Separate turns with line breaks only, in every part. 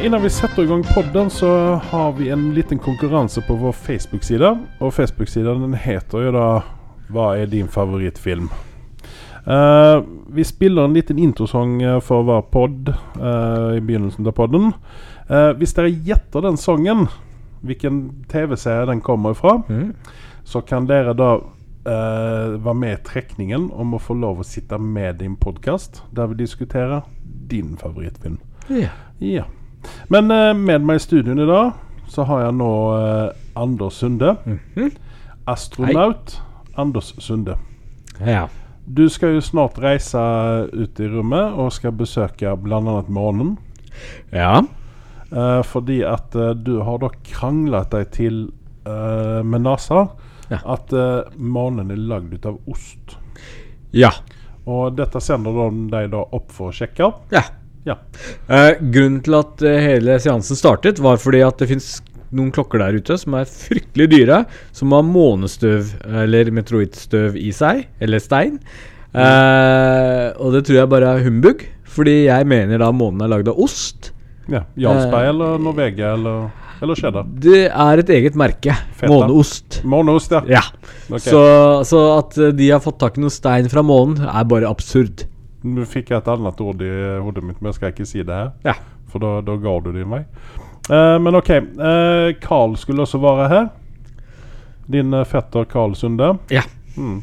Eh, innan vi setter i gang podden så har vi en liten konkurranse på vår Facebook-sida. Og Facebook-sida den heter jo da 'Hva er din favorittfilm?' Uh, vi spiller en liten introsang eh, for hver pod uh, i begynnelsen av podden. Uh, hvis dere gjetter den sangen, hvilken TV-serie den kommer fra,
Mm.
så kan dere da være med i trekningen om å få lov å sitte med i en podkast der vi diskuterer din favorittfilm.
Ja.
Ja. Men eh, med meg i studioen i dag så har jeg nå eh, Anders Sunde.
Mhm.
Astronaut Anders Sunde.
ja.
Du skal jo snart reise ut i rommet og skal besøke bl.a. månen.
Ja.
Uh, fordi at uh, du har da kranglet deg til uh, med NASA
Ja.
at månen er lagd ut av ost.
Ja.
Og dette sender de deg da opp for å sjekke.
ja.
Ja.
Eh, grunnen til at eh, hele seansen startet, var fordi at det fins noen klokker der ute som er fryktelig dyre, som har månestøv eller meteorittstøv i seg, eller stein. Eh, og det tror jeg bare er humbug, fordi jeg mener da månen er lagd av ost.
ja. Jarlsberg
Eh,
eller Norvegia eller, eller cheddar?
Det er et eget merke.
Feta.
Måneost.
Måneost, ja.
Ja.
Okay.
Så, så at eh, de har fått tak i noe stein fra månen, er bare absurd.
Nå fikk jeg et annet ord i hodet mitt, men jeg skal ikke si det her.
Ja.
For da, da ga du din vei. Eh, men OK. eh, Carl skulle også være her. Din eh, fetter Carl Sunde.
Ja.
Mm.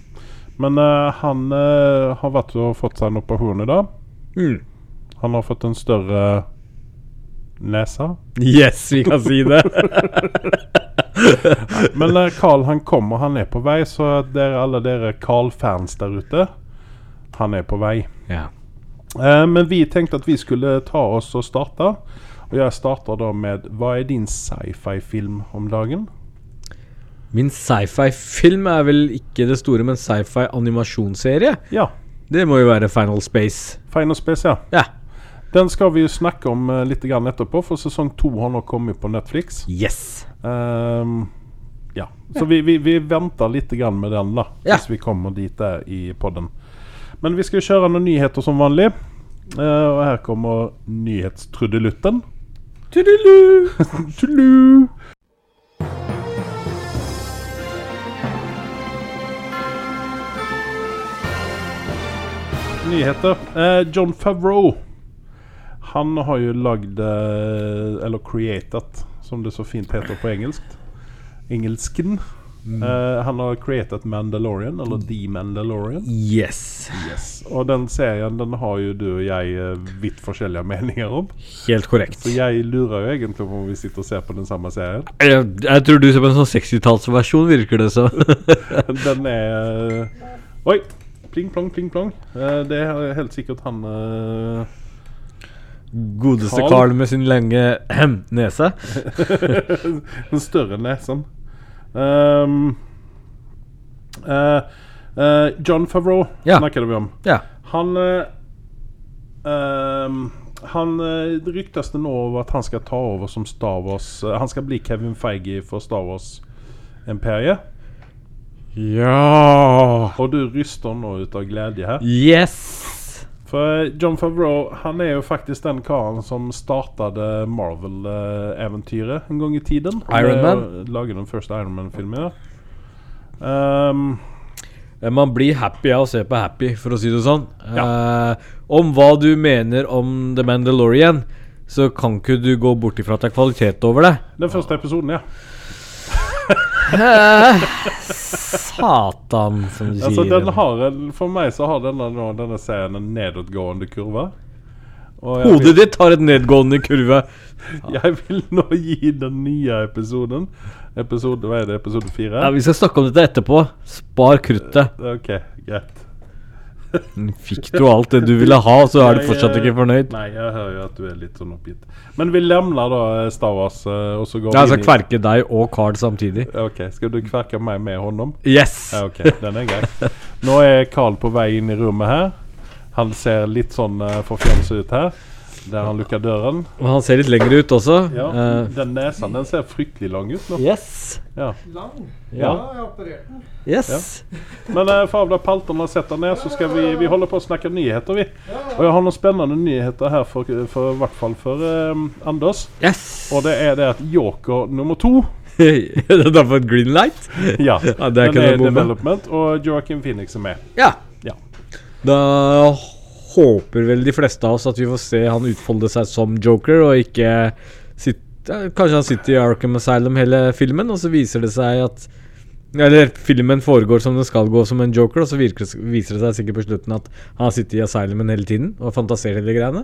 Men han har vært og fått seg en operasjon i dag.
Mm.
Han har fått en større nese.
Yes, vi kan si det.
Men Carl han kommer, han er på vei. Så dere, alle dere Carl-fans der ute, han er på vei.
ja.
Eh, men vi tenkte at vi skulle ta oss og starte. Og jeg starter da med Hva er din sci-fi-film om dagen?
Min sci-fi-film er vel ikke det store, men sci-fi animasjonsserie.
Ja.
Det må jo være Final Space.
Final Space, ja.
Ja.
Den skal vi snakke om uh, litt etterpå, for sesong to har nå kommet på Netflix.
Yes.
Um, ja. Så vi, vi, vi venter litt grann med den, da. Hvis vi kommer dit der i podden. Men vi skal kjøre noen nyheter som vanlig. Uh, og her kommer nyhetstrudelutten.
Tudelu.
Tudelu. Nyheter. Uh, John Favreau. Han har jo lagd uh, Eller created, som det så fint heter på engelsk. Engelsken. Eh, han har created Mandalorian, eller The Mandalorian.
Yes.
Yes. Og den serien den har jo du og jeg eh, vidt forskjellige meninger om.
Helt korrekt.
Så jeg lurer jo egentlig på om vi sitter og ser på den samme serien.
Jeg, jeg tror du ser på en sånn 60-tallsversjon, virker det så.
Den er eh, Oi! Pling plong, pling plong. Uh, det er helt sikkert han uh,
Godeste
Carl.
Med sin lange ahem, nese.
Den større nesen. Um, uh, uh, John Favreau
Ja.
snakker vi om.
Ja.
Han uh, um, Han ryktes det nå over at han skal ta over som Star Wars Han skal bli Kevin Feige for Star Wars-imperiet.
Ja
Og du ryster nå ut av glede her.
Yes.
For John Favreau han er jo faktisk den karen som startet Marvel-eventyret en gang i tiden.
Iron Man?
å Lage den første Iron Man-filmen. Ja.
Eh, Man blir happy av å se på Happy, for å si det sånn. Eh, om hva du mener om The Mandalorian, så kan ikke du gå bort ifra at det er kvalitet over det.
den første episoden, ja.
Eh, Satan, som du
Altså,
sier.
den har en, for meg så har denne, denne serien en nedadgående kurve.
Hodet ditt har et nedgående kurve.
jeg vil nå gi den nye episoden Episode, Hva er det? Episode fire?
Ja, Vi skal snakke om dette etterpå. Spar kruttet.
Ok, greit.
Fikk du alt det du ville ha, så er du fortsatt
eh,
ikke fornøyd?
Nei, jeg hører jo at du er litt sånn oppgitt. Men vi lemner da eh, Star Wars, eh, og så går ja, altså
kverke deg og Carl samtidig.
Ok, Skal du kverke meg med honom?
Yes!
Ja, ok, den er grei. Nå er Carl på vei inn i rommet her. Han ser litt sånn uh, forfjamsa ut her. Der han lukker døren.
Og han ser litt lengre ut også.
Ja,
uh,
Den nesen den ser fryktelig lang ut nå.
yes.
Ja.
Lang?
Ja.
Ja, jeg har operert den.
Yes.
Men eh, for avla palterne setter ned, så skal vi Vi holder på å snakke nyheter, vi. Og jeg har noen spennende nyheter her, for, for i hvert fall for eh, Anders.
Yes.
Og det er det at Joker nummer to
det har fått green light?
Ja,
Ja, det er
den er development, og Joaquin Phoenix er med.
Ja.
Ja.
Da håper vel de fleste av oss at vi får se han utfolde seg som Joker, og ikke sitte Kanskje han sitter i Arkham Asylum hele filmen, og så viser det seg at Eller filmen foregår som den skal gå som en joker, og så virker, viser det seg sikkert på slutten at han har sittet i asylumen hele tiden og fantasert hele greiene.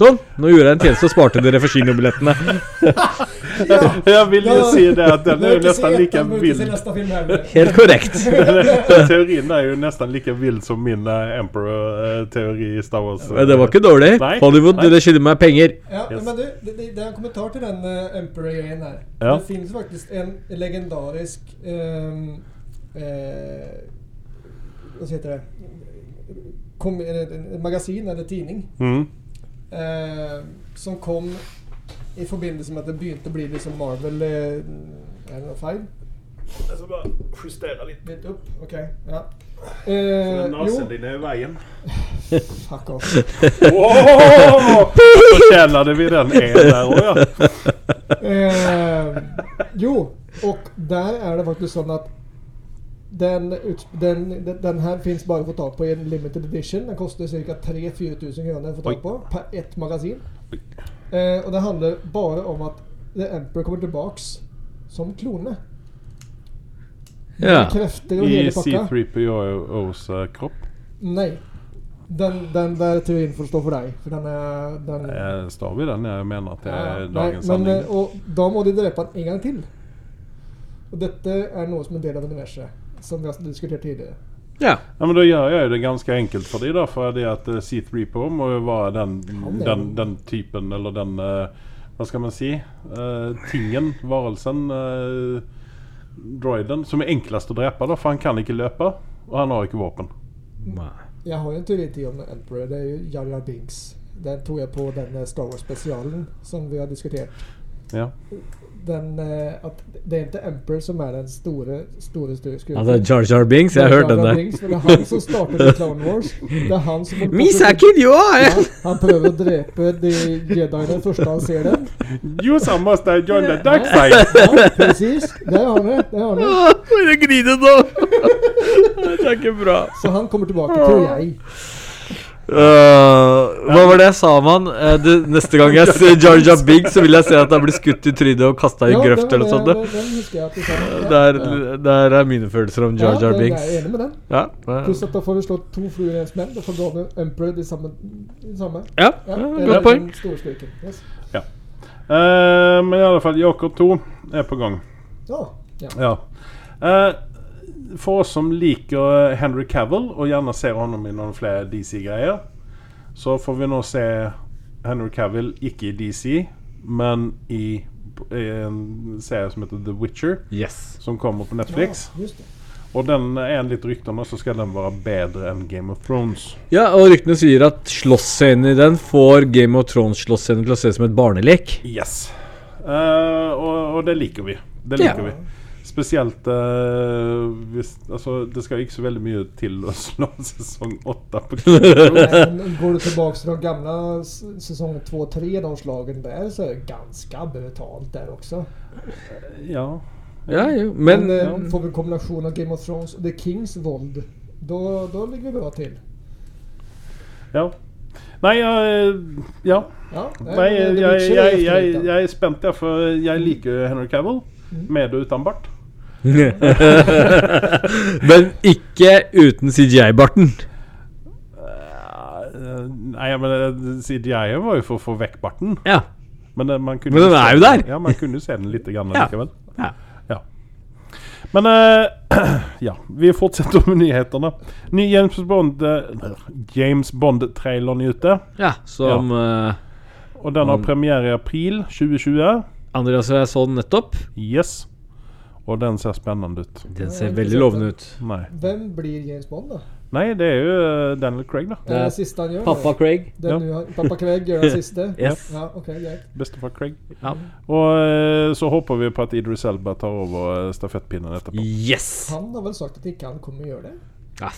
Sånn! Nå gjorde jeg en tjeneste og sparte dere for kinobillettene.
Jeg vil jo si det at den er jo nesten like
vill.
Helt korrekt.
Teorien er jo nesten like vill som min eh, Emperor-teori i Star Wars.
Men det var ikke dårlig.
Nei.
Hollywood,
Nei.
dere skylder meg penger.
Ja,
Yes.
men du, det, det, det er en kommentar til den uh, Emperor-greien her.
Ja.
Det finnes faktisk en legendarisk um, uh, Hva heter det? Kom, uh, magasin eller tidning
Mm.
Eh, som kom i forbindelse med at det begynte å bli liksom Marvel eh, Er det noe feil?
Jeg skal bare justere litt.
Litt opp? Ok. Ja. Eh, jo,
Nesen din er i veien.
fuck off.
Wow! Fortjänade vi den en der òg, ja.
Eh, jo, og der er det faktisk sånn at den, den, den, her fins bare å få tak på i en limited edition. Den koster ca. 3000-4000 kroner å få tak på per ett magasin. Eh, og det handler bare om at The Emperor kommer tilbaks som klone.
Ja.
Krefter og
I. C3POs uh, kropp.
Nei. Den, den der teorien får stå for deg. For den er den,
Eh, Står vi den? Jeg mener at det
Ja,
er
nei,
dagens
men,
sanning.
eh, Og da må de drepe han en gang til. Og dette er noe som er en del av universet, som vi har diskutert tidligere.
Ja.
Ja, men Da gjør jeg det ganske enkelt for dem, da. For det at eh, C3PO må jo være den, den, den typen, eller den eh, Hva skal man si? Uh, tingen, varelsen, uh, droiden, som er enklest å drepe, da. For han kan ikke løpe, og han har ikke våpen.
Jeg har jo en teori til om Emperor. Det er jo Jar Jar Binks. Den tok jeg på den Star Wars-spesialen som vi har diskutert.
Ja.
Den, eh, at det er ikke Emperor som er den store, store, store skurken.
Altså Jar Jar Binks, jeg har hørt den der.
Binks, det er han som startet Clone Wars. Det er han som! Ja, han prøver å drepe de jediene først han ser dem.
You I must have joined the dark side!
Ja, precis. Der har vi det. Han.
Jeg griner nå! Det er ikke bra.
Så han kommer tilbake, tror jeg.
Øh, hva var det jeg sa han? Eh, neste gang jeg ser Jar Jar Binks, så vil jeg se at han blir skutt i trynet og kasta i
Ja,
grøft eller noe sånt.
det-. Ja.
Der, der er mine følelser om Jar
Ja,
Binks.
Jeg er enig med den.
Ja, ja.
Pluss at da får vi slått to fluer i en smell. Da får Donald Emperor de samme. De samme.
ja,
Ja,
ja godt poeng.
Yes. Ja. Uh,
Eh, men i alle fall, Joker 2 er på gang.
Ja. ja.
Ja. For oss som liker Henry Cavill, og gjerne ser honom i noen flere DC-greier, så får vi nå se Henry Cavill ikke i DC, men i, i en serie som heter The Witcher,
Yes.
som kommer på Netflix.
Ja.
Og den er en litt ryktene så skal den være bedre enn Game of Thrones.
Ja, og ryktene sier at slåssscenen i den får Game of Thrones-slåssscenen til å se ut som et barnelek.
Yes. Uh, og, og det liker vi. Det
Ja.
liker vi. Spesielt eh, hvis Altså, det skal ikke så veldig mye til å slå sesong åtte på
Men går du tilbake til de gamle sesong to-tre, de slagene der, så er det ganske brutalt der også.
Ja.
Ja, jo,
Men,
men
ja. får vi en kombination av Game of Thrones og The Kings vold, då, då ligger vi bra til.
ja. Nei, jeg Ja.
Ja,
Nei, jeg, jeg, jeg, jeg, jeg er spent, der, for jeg liker Henry Cavill.
Mm.
Med og uten bart.
Men ikke uten CGI-barten.
Eh, nei, men eh, CGI-en var jo for å få vekk barten.
Ja.
Men, eh, man kunne
Men den er jo der.
Ja, man kunne se den litt grann
Ja.
likevel.
Ja.
Ja. Men uh, ja, vi fortsetter med nyhetene. Ny James Bond-traileren er ute.
ja som eh,
Og den har premiere i april 2020.
Andreas og jeg så den nettopp.
Yes. Og den ser spennende ut.
Den ser veldig lovende ut.
Nei.
Hvem blir James Bond, da?
Nei, det er jo eh, Daniel Craig, da.
Det er det siste han gjør?
Pappa Craig.
Det
Ja.
nu har, pappa Craig gjør det siste?
Yes.
Ja, okay, greit.
Bestefar Craig.
Ja.
Og eh, så håper vi på at Idris Elba tar over eh, stafettpinnen etterpå.
Yes!
Han har vel sagt at ikke han kommer å gjøre det?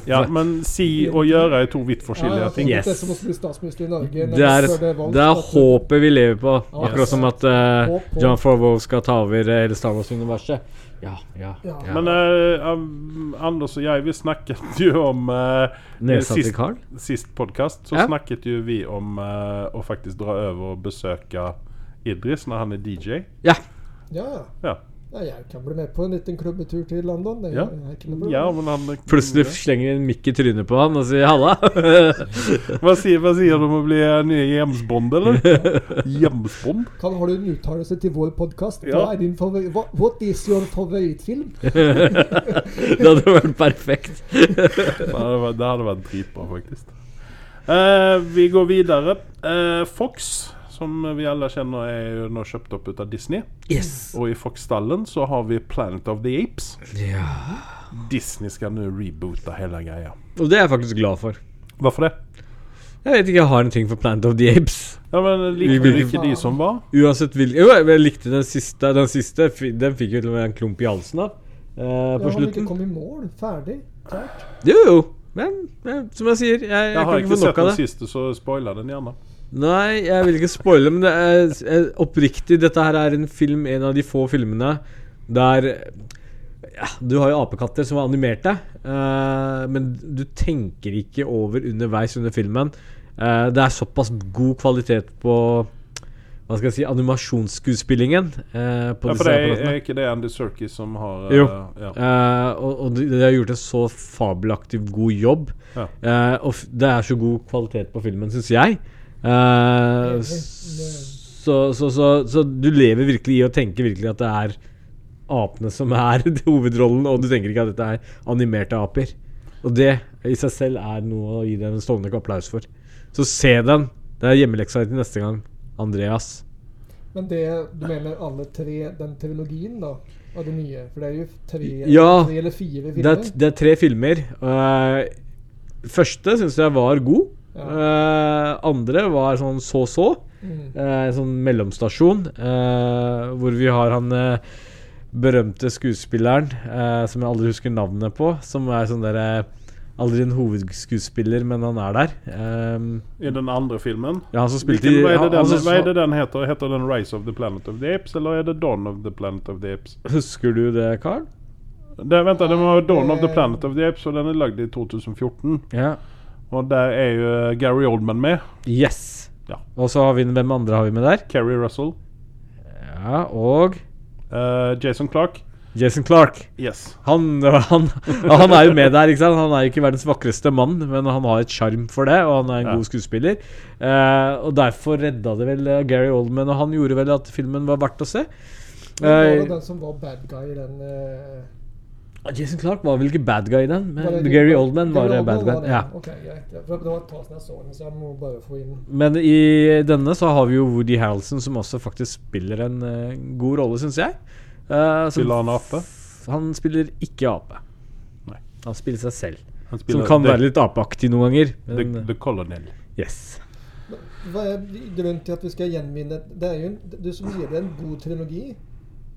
Ja, men si og gjøre er to vidt forskjellige ting.
Yes.
Det er som å bli statsminister i Norge.
Det er, det håpet vi lever på. Akkurat som at
uh,
John Favreau skal ta over hele Star Wars-universet. Ja, ja,
Ja.
Men eh, Anders og jeg, vi snakket jo om uh,
Nedsatt
sist,
Carl?
sist podkast, så
Ja.
snakket jo vi om eh, å faktisk dra over og besøke Idris når han er DJ.
Ja.
Ja, ja. Jeg kan bli med på en liten klubbetur til London. Det er,
Ja.
problem.
ja, men han
Plutselig slenger en mikk i trynet på han og sier halla.
Hva sier, hva sier du om å bli eh, nye Jemsbond, eller? Jemsbond?
Kan, har du en uttalelse til vår podkast?
Ja.
Hva er din hva, What is your favorittfilm?
det hadde vært perfekt.
Det hadde vært, det hadde vært dritbra, faktisk. Uh, vi går videre. Uh, Fox, som vi alle kjenner, er jo nå kjøpt opp ut av Disney.
Yes.
Og i Fox-stallen så har vi Planet of the Apes.
Ja.
Disney skal nå reboote hele greia.
Og det er jeg faktisk glad for.
Hvorfor det?
Jeg vet ikke, jeg har en ting for Planet of the Apes.
Ja, men
Likte
du
ikke-
ikke de som var?
Uansett hvilken Jo, jeg likte den siste. Den siste Den fikk jo til og med en klump i halsen av. eh,
Ja,
slutten.
Ja, ikke kom i mål. Ferdig. Klart.
Jo, jo. Men men som jeg sier, jeg, jeg,
Jeg har
kan
ikke
ikke få
sett
nok av
den siste, så spoiler den gjerne.
Nei, jeg vil ikke spoile, men det er, oppriktig Dette her er en film, en av de få filmene der ja, Du har jo apekatter som er animerte, uh, men du tenker ikke over underveis under filmen. Uh, det er såpass god kvalitet på hva skal jeg si, animasjonsskuespillingen eh, på
Ja, for det er, er ikke det Andy Serkis som har eh,
Jo.
Ja.
Eh, og, og de, de har gjort en så fabelaktig god jobb.
Ja.
Eh, og det er så god kvalitet på filmen, syns jeg. Eh, så, så, så, så du lever virkelig i å tenke virkelig at det er apene som er hovedrollen, og du tenker ikke at dette er animerte aper. Og det i seg selv er noe å gi dem en stående applaus for. Så se den. Det er hjemmeleksa til neste gang. Andreas.
Men det, du mener alle tre, den trilogien da, av det nye? For det er jo tre,
Ja,
tre eller fire
Det
filmer.
er, det er tre filmer. Uh, første syns jeg var god.
Ja.
Eh, andre var sånn så-så.
Mm.
Uh, en sånn mellomstasjon. uh, hvor vi har han eh, berømte skuespilleren eh, som jeg aldri husker navnet på. Som er sånn derre Aldri en hovedskuespiller, men han er der. Um,
I den andre filmen.
ja, han som spilte
Hvilken, hva, er det den, hva er det den heter? Heter den Rise of the Planet of the Apes, eller er det Dawn of the Planet of the Apes?
Husker du det, Carl?
Det, vent, den var Dawn of the
Eh.
Planet of the Apes, og den er lagd i 2014.
Ja.
Og der er jo Gary Oldman med.
Yes.
Ja.
Og så har vi Hvem andre har vi med der?
Kerry Russell.
Ja, og
uh, Jason Clark.
Jason Clark.
Yes.
Han, han, han er jo med der, ikke sant? Han er jo ikke verdens vakreste mann, men han har et sjarm for det, og han er en
Ja.
god skuespiller. Uh, og derfor redda det vel eh, Gary Oldman, og han gjorde vel at filmen var verdt å se.
Men var det
Eh,
den som var bad guy i den eh,
Jason Clark var vel ikke bad guy i den, men
det-
Gary Oldman var
Gary
eh, bad guy. Ja.
Greit. Ja, Det var et tag siden jeg så den, så jeg må bare få inn
Men i denne så har vi jo Woody Harrelson, som også faktisk spiller en uh, god rolle, syns jeg. Uh,
Spiller han ape?
Han spiller ikke ape.
Nei.
Han spiller seg selv.
Spiller
Som kan
the,
være litt apeaktig noen ganger.
the,
Men,
the Colonel.
yes.
Hva er grunnen til at vi skal gjenvinne Det er jo en, Du som gir det en god trilogi.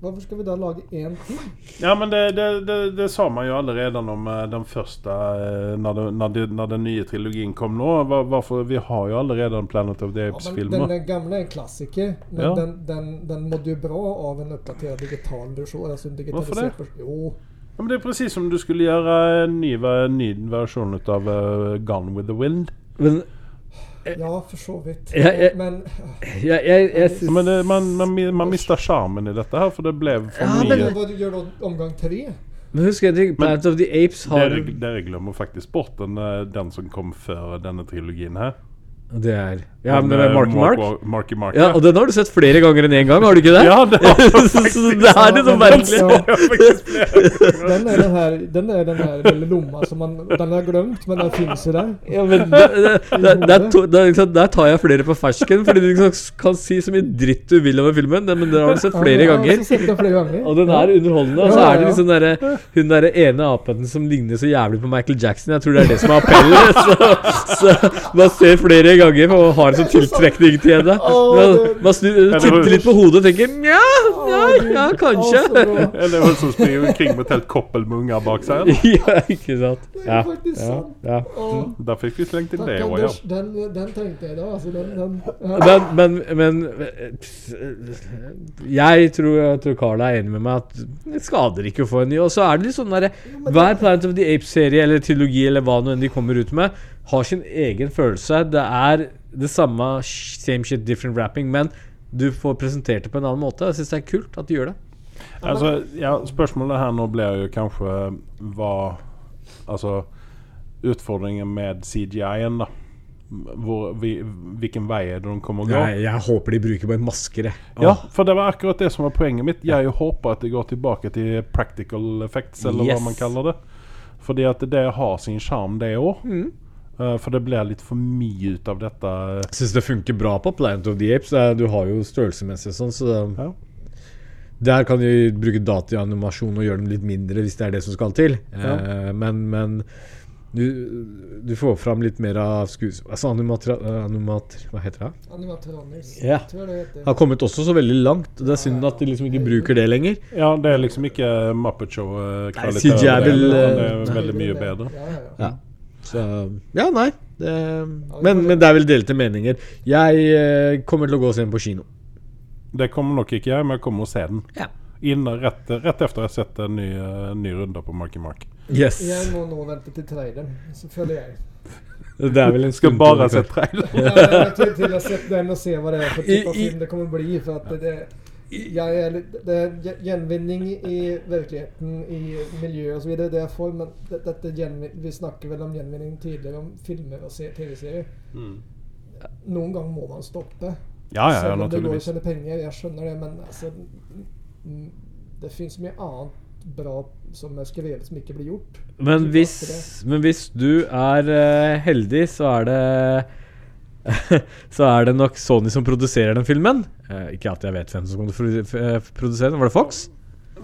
Hvorfor skal vi da lage én til?
Ja, men det, det, det, det sa man jo allerede om den første eh, når, når, når den nye trilogien kom nå. Hvorfor Vi har jo allerede en Planet of the
Ja, men
Apes-filmer.
den gamle er en klassiker, men
Ja.
den, den, den mådde jo bra av en oppdatert digital versjon. Altså
Hvorfor det?
Jo.
Ja, men det er presis som du skulle gjøre en ny, ny versjon av eh, Gone with the Wind.
Men
Ja, for så vidt.
Ja, jeg-
Men
ja, jeg, jeg synes...
men det, man, man, man mister sjarmen i dette her, for det ble for
Ja,
mye.
men-
hva du gjør du omgang tre?
Men husk en ting. Planet of the Apes har
Dere, dere glemmer faktisk bort den, eh, den som kom før denne trilogien her.
Det er Ja,
men
med
eh,
Marky Mark.
Mark- Marky Mark.
Ja, og den har du sett flere ganger enn én gang, har du ikke det?
Ja, det
så, så det er litt sånn merkelig.
Den er den her den er den her lille lomma som man, den er glemt, men den finnes jo der
Ja, men det, det, det, det er det er liksom, Der tar jeg flere på fersken, fordi du liksom kan si så mye dritt du vil over filmen, men den har du sett flere ganger.
Jag den flera gånger.
Og den er underholdende. Og så er det liksom der, Hun derre ene apen som ligner så jævlig på Michael Jackson. Jeg tror det er det som er appellen. Så, så man ser flere ganger og har en sånn tiltrekning til henne. Man, man snur, titter litt på hodet og tenker Nja, ja, ja, kanskje.
Eller hun som springer omkring med et helt koppel med unger bak seg.
Ja, ikke sant.
Det
Ja, ja, ja.
Da fikk vi slengt inn det òg, ja.
Den, den tenkte jeg da, altså. den, den.
Men, men, men Jeg tror, jeg tror Carl er enig med meg at det skader ikke å få en ny. Og så er det litt sånn derre Hver Planet of the Apes-serie eller trilogi eller hva nå enn de kommer ut med, har sin egen følelse. Det er det samme same shit, different rapping, men du får presentert det på en annen måte. Jeg syns det er kult at du gjør det.
Altså, ja, spørsmålet her nå blir jo kanskje hva Altså utfordringen med CGI-en, da. Hvor, vi, hvilken vei er det de kommer å gå?
Jeg, jeg håper de bruker bare masker.
Ja, for det var akkurat det som var poenget mitt. Jeg håper at det går tilbake til practical effects, eller
Yes.
hva man kaller det. Fordi at det har sin sjarm, det òg.
Mm.
For det ble litt for mye ut av dette.
Jeg syns det funker bra på Planet of the Apes. Er- Du har jo størrelsesmessig sånn, så
Ja.
Der kan de bruke dataanimasjon og gjøre dem litt mindre hvis det er det som skal til.
Ja.
Eh, men men du, du får fram litt mer av skues... Altså animatra... Animat, hva heter det?
Animatronics.
Ja.
Tror det.
Har kommet også så veldig langt. Det er synd at de liksom ikke bruker det lenger.
ja, det er liksom ikke Muppet Show-kvalitet. Det
eh,
er veldig mye
det.
bedre.
Ja, ja, ja.
Ja. Så Ja, nei. Det, men, men det er vel delte meninger. Jeg eh, kommer til å gå og se den på kino.
Det kommer nok ikke jeg, men jeg kommer å se den.
Ja.
Innan, rett, rett efter jeg har sett en ny, eh, ny runde på Marky Mark.
Yes.
Jeg må nå vente til traileren, så følger jeg.
Det er vel en
Skal bare se traileren.
Ja, men til till att sett den og se hva det er for typ av
I- i-
film det kommer bli. For at det, det, lite- det er gjenvinning i virkeligheten, i miljøet osv. Det er får, men det, det, det vi snakker vel om gjenvinning tidligere, om filmer og tv-serier. Mm. Noen ganger må man stoppe.
Ja, ja, ja,
Selv om det går å tjene penger, jeg skjønner det, men altså mm, Det fins mye annet bra som er skrevet, som ikke blir gjort.
Men hvis, men hvis du er uh, heldig, så er det Så er det nok Sony som produserer den filmen. Eh, ikke at jeg vet hvem som kommer til å eh, produsere den. Var det Fox?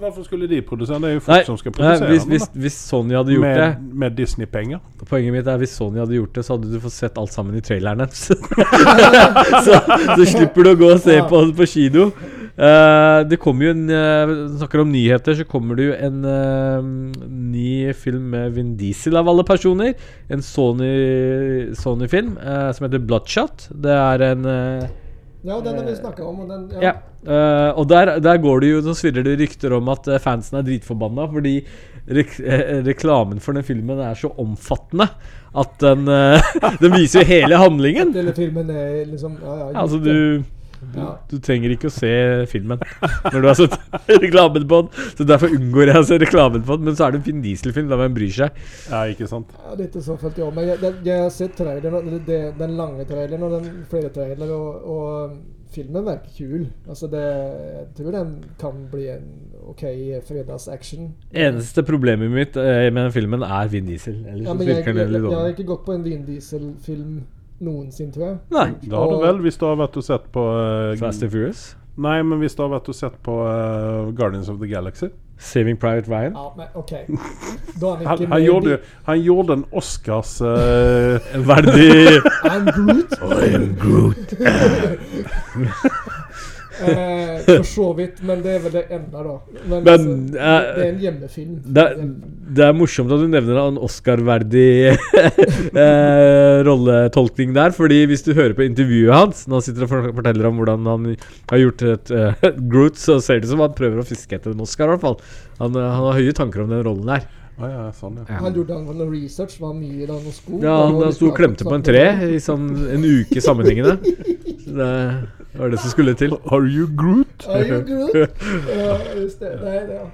Hvorfor skulle de produsere den? Det er jo folk som skal
nei,
produsere
hvis,
den.
hvis, hvis Sony hadde gjort
Med, med Disney-penger.
Poenget mitt er hvis Sony hadde gjort det, så hadde du fått sett alt sammen i traileren hennes. så, så slipper du å gå og se på på kino. Eh, det kommer jo en uh, Snakker om nyheter, så kommer det jo en uh, ny film med Vin Diesel av alle personer. En Sony- Sony-film eh, som heter Bloodshot. Det er en
Ja, den har vi snakka om. Og den,
ja. eh, og der, der går det jo Så svirrer det rykter om at fansen er dritforbanna fordi eh, reklamen for den filmen er så omfattende at den Den viser jo hele handlingen.
Eller filmen er liksom Ja, ja.
Altså,
det.
Du
Ja.
du trenger ikke å se filmen når du har sett reklamen på den. Så Derfor unngår jeg å se reklamen på den. Men så er det en fin dieselfilm, da hvem bryr seg?
Ja, ikke sant?
Ja, lite så følte jeg Men jeg, jeg, jeg har sett traileren, det, det, den lange traileren og den flere trailere, og, og filmen virker kul. Altså det, jeg tror den kan bli en ok fredagsaction.
Eneste problemet mitt eh, med den filmen er Vin Diesel. Ellers
Ja, men jeg,
virker
jeg,
den litt
jeg, har ikke gått på en Vin Diesel-film noensinne, tror jeg.
Nei.
Det har du vel, hvis du har vært og sett på uh,
Fast and Furious.
Nei, men hvis du har vært og sett på uh, Guardians of the Galaxy
Saving Private Ryan.
Ja, men ok. Da er han
Han, gjorde, han gjorde en Oscars
uh, verdig
I'm Groot.
I am Groot.
Eh, for så vidt, men det er vel det enda, da. Men,
Men,
altså, det,
eh,
det er en hjemmefilm.
Det, det er morsomt at du nevner en Oscar-verdig eh, rolletolkning der. Fordi hvis du hører på intervjuet hans når han sitter og forteller om hvordan han har gjort et uh, Groot, så ser det ut som han prøver å fiske etter en Oscar. i hvert fall Han, han har høye tanker om den rollen der.
Ja, sånn, ja.
Han gjorde han noe research, var mye da noe sko.
Ja, Han han sto og klemte på en tre i sånn en uke sammenhengende. Det var det som skulle til.
Are you Groot?
Are you Groot? Ja, just det. Nei, det, ja.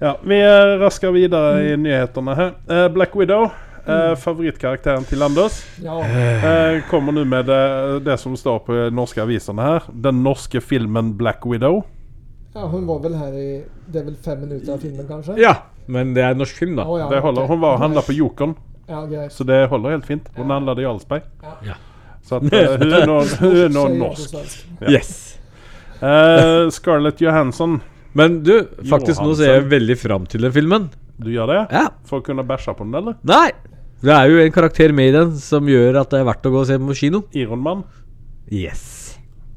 Ja, vi eh, rasker videre i nyhetene her. Eh, Black Widow Eh, favorittkarakteren til Anders
Ja,
eh, kommer nå med det, det som står på norske avisene her. Den norske filmen 'Black Widow'.
ja, hun var vel her i Det er vel fem minutter av filmen, kanskje?
Ja, men det er norsk film, da.
Oh, ja,
Det holder. Hun var og handla på Jokeren,
Ja,
så det holder helt fint. Hun
handla
det i Jarlsberg.
Ja.
Så at, uh, hun er nå, hun er nå
Sier jeg på
norsk.
Yes.
Uh, Scarlett Johansson,
Men du, faktisk nå ser jeg veldig fram til den filmen.
du gjør det?
Ja.
For å kunne bæsje på den, eller?
Nei! Det er jo en karakter med i den som gjør at det er verdt å gå og se på kino.
Ironman?
Yes.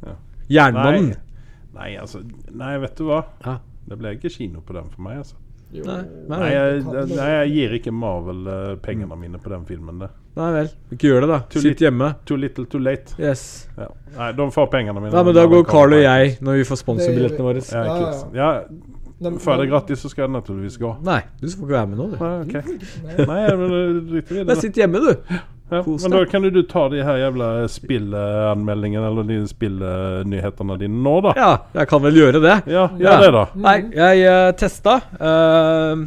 Ja.
Jernmannen.
Nei, altså Nei, vet du hva?
Ja.
Det ble ikke kino på den for meg, altså.
Jo,
Nei, nei,
Nei, jeg, nei, jeg gir ikke Marvel eh, pengene mine på den filmen. Det.
Nei vel. Ikke gjør det, da.
Too
Sitt hjemme.
Too little, too late.
Yes.
Ja. Nei, de får pengene mine.
Nei, men da går Carl og jeg når vi får sponsorbillettene våre.
Ja,
Ja, ja.
ja, jeg det
er
gratis, så skal jeg naturligvis gå.
Nei, du får ikke være med nå, du.
Nei, okay.
Nei.
Nei, men driter i det.
sitt hjemme, du.
Ja, men da kan du ta de her jævla spilleanmeldingene eller de spillnyhetene dine nå, da.
Ja, jeg kan vel gjøre det.
Ja, gjør
Ja.
det, da.
Nei, jeg uh, testa uh,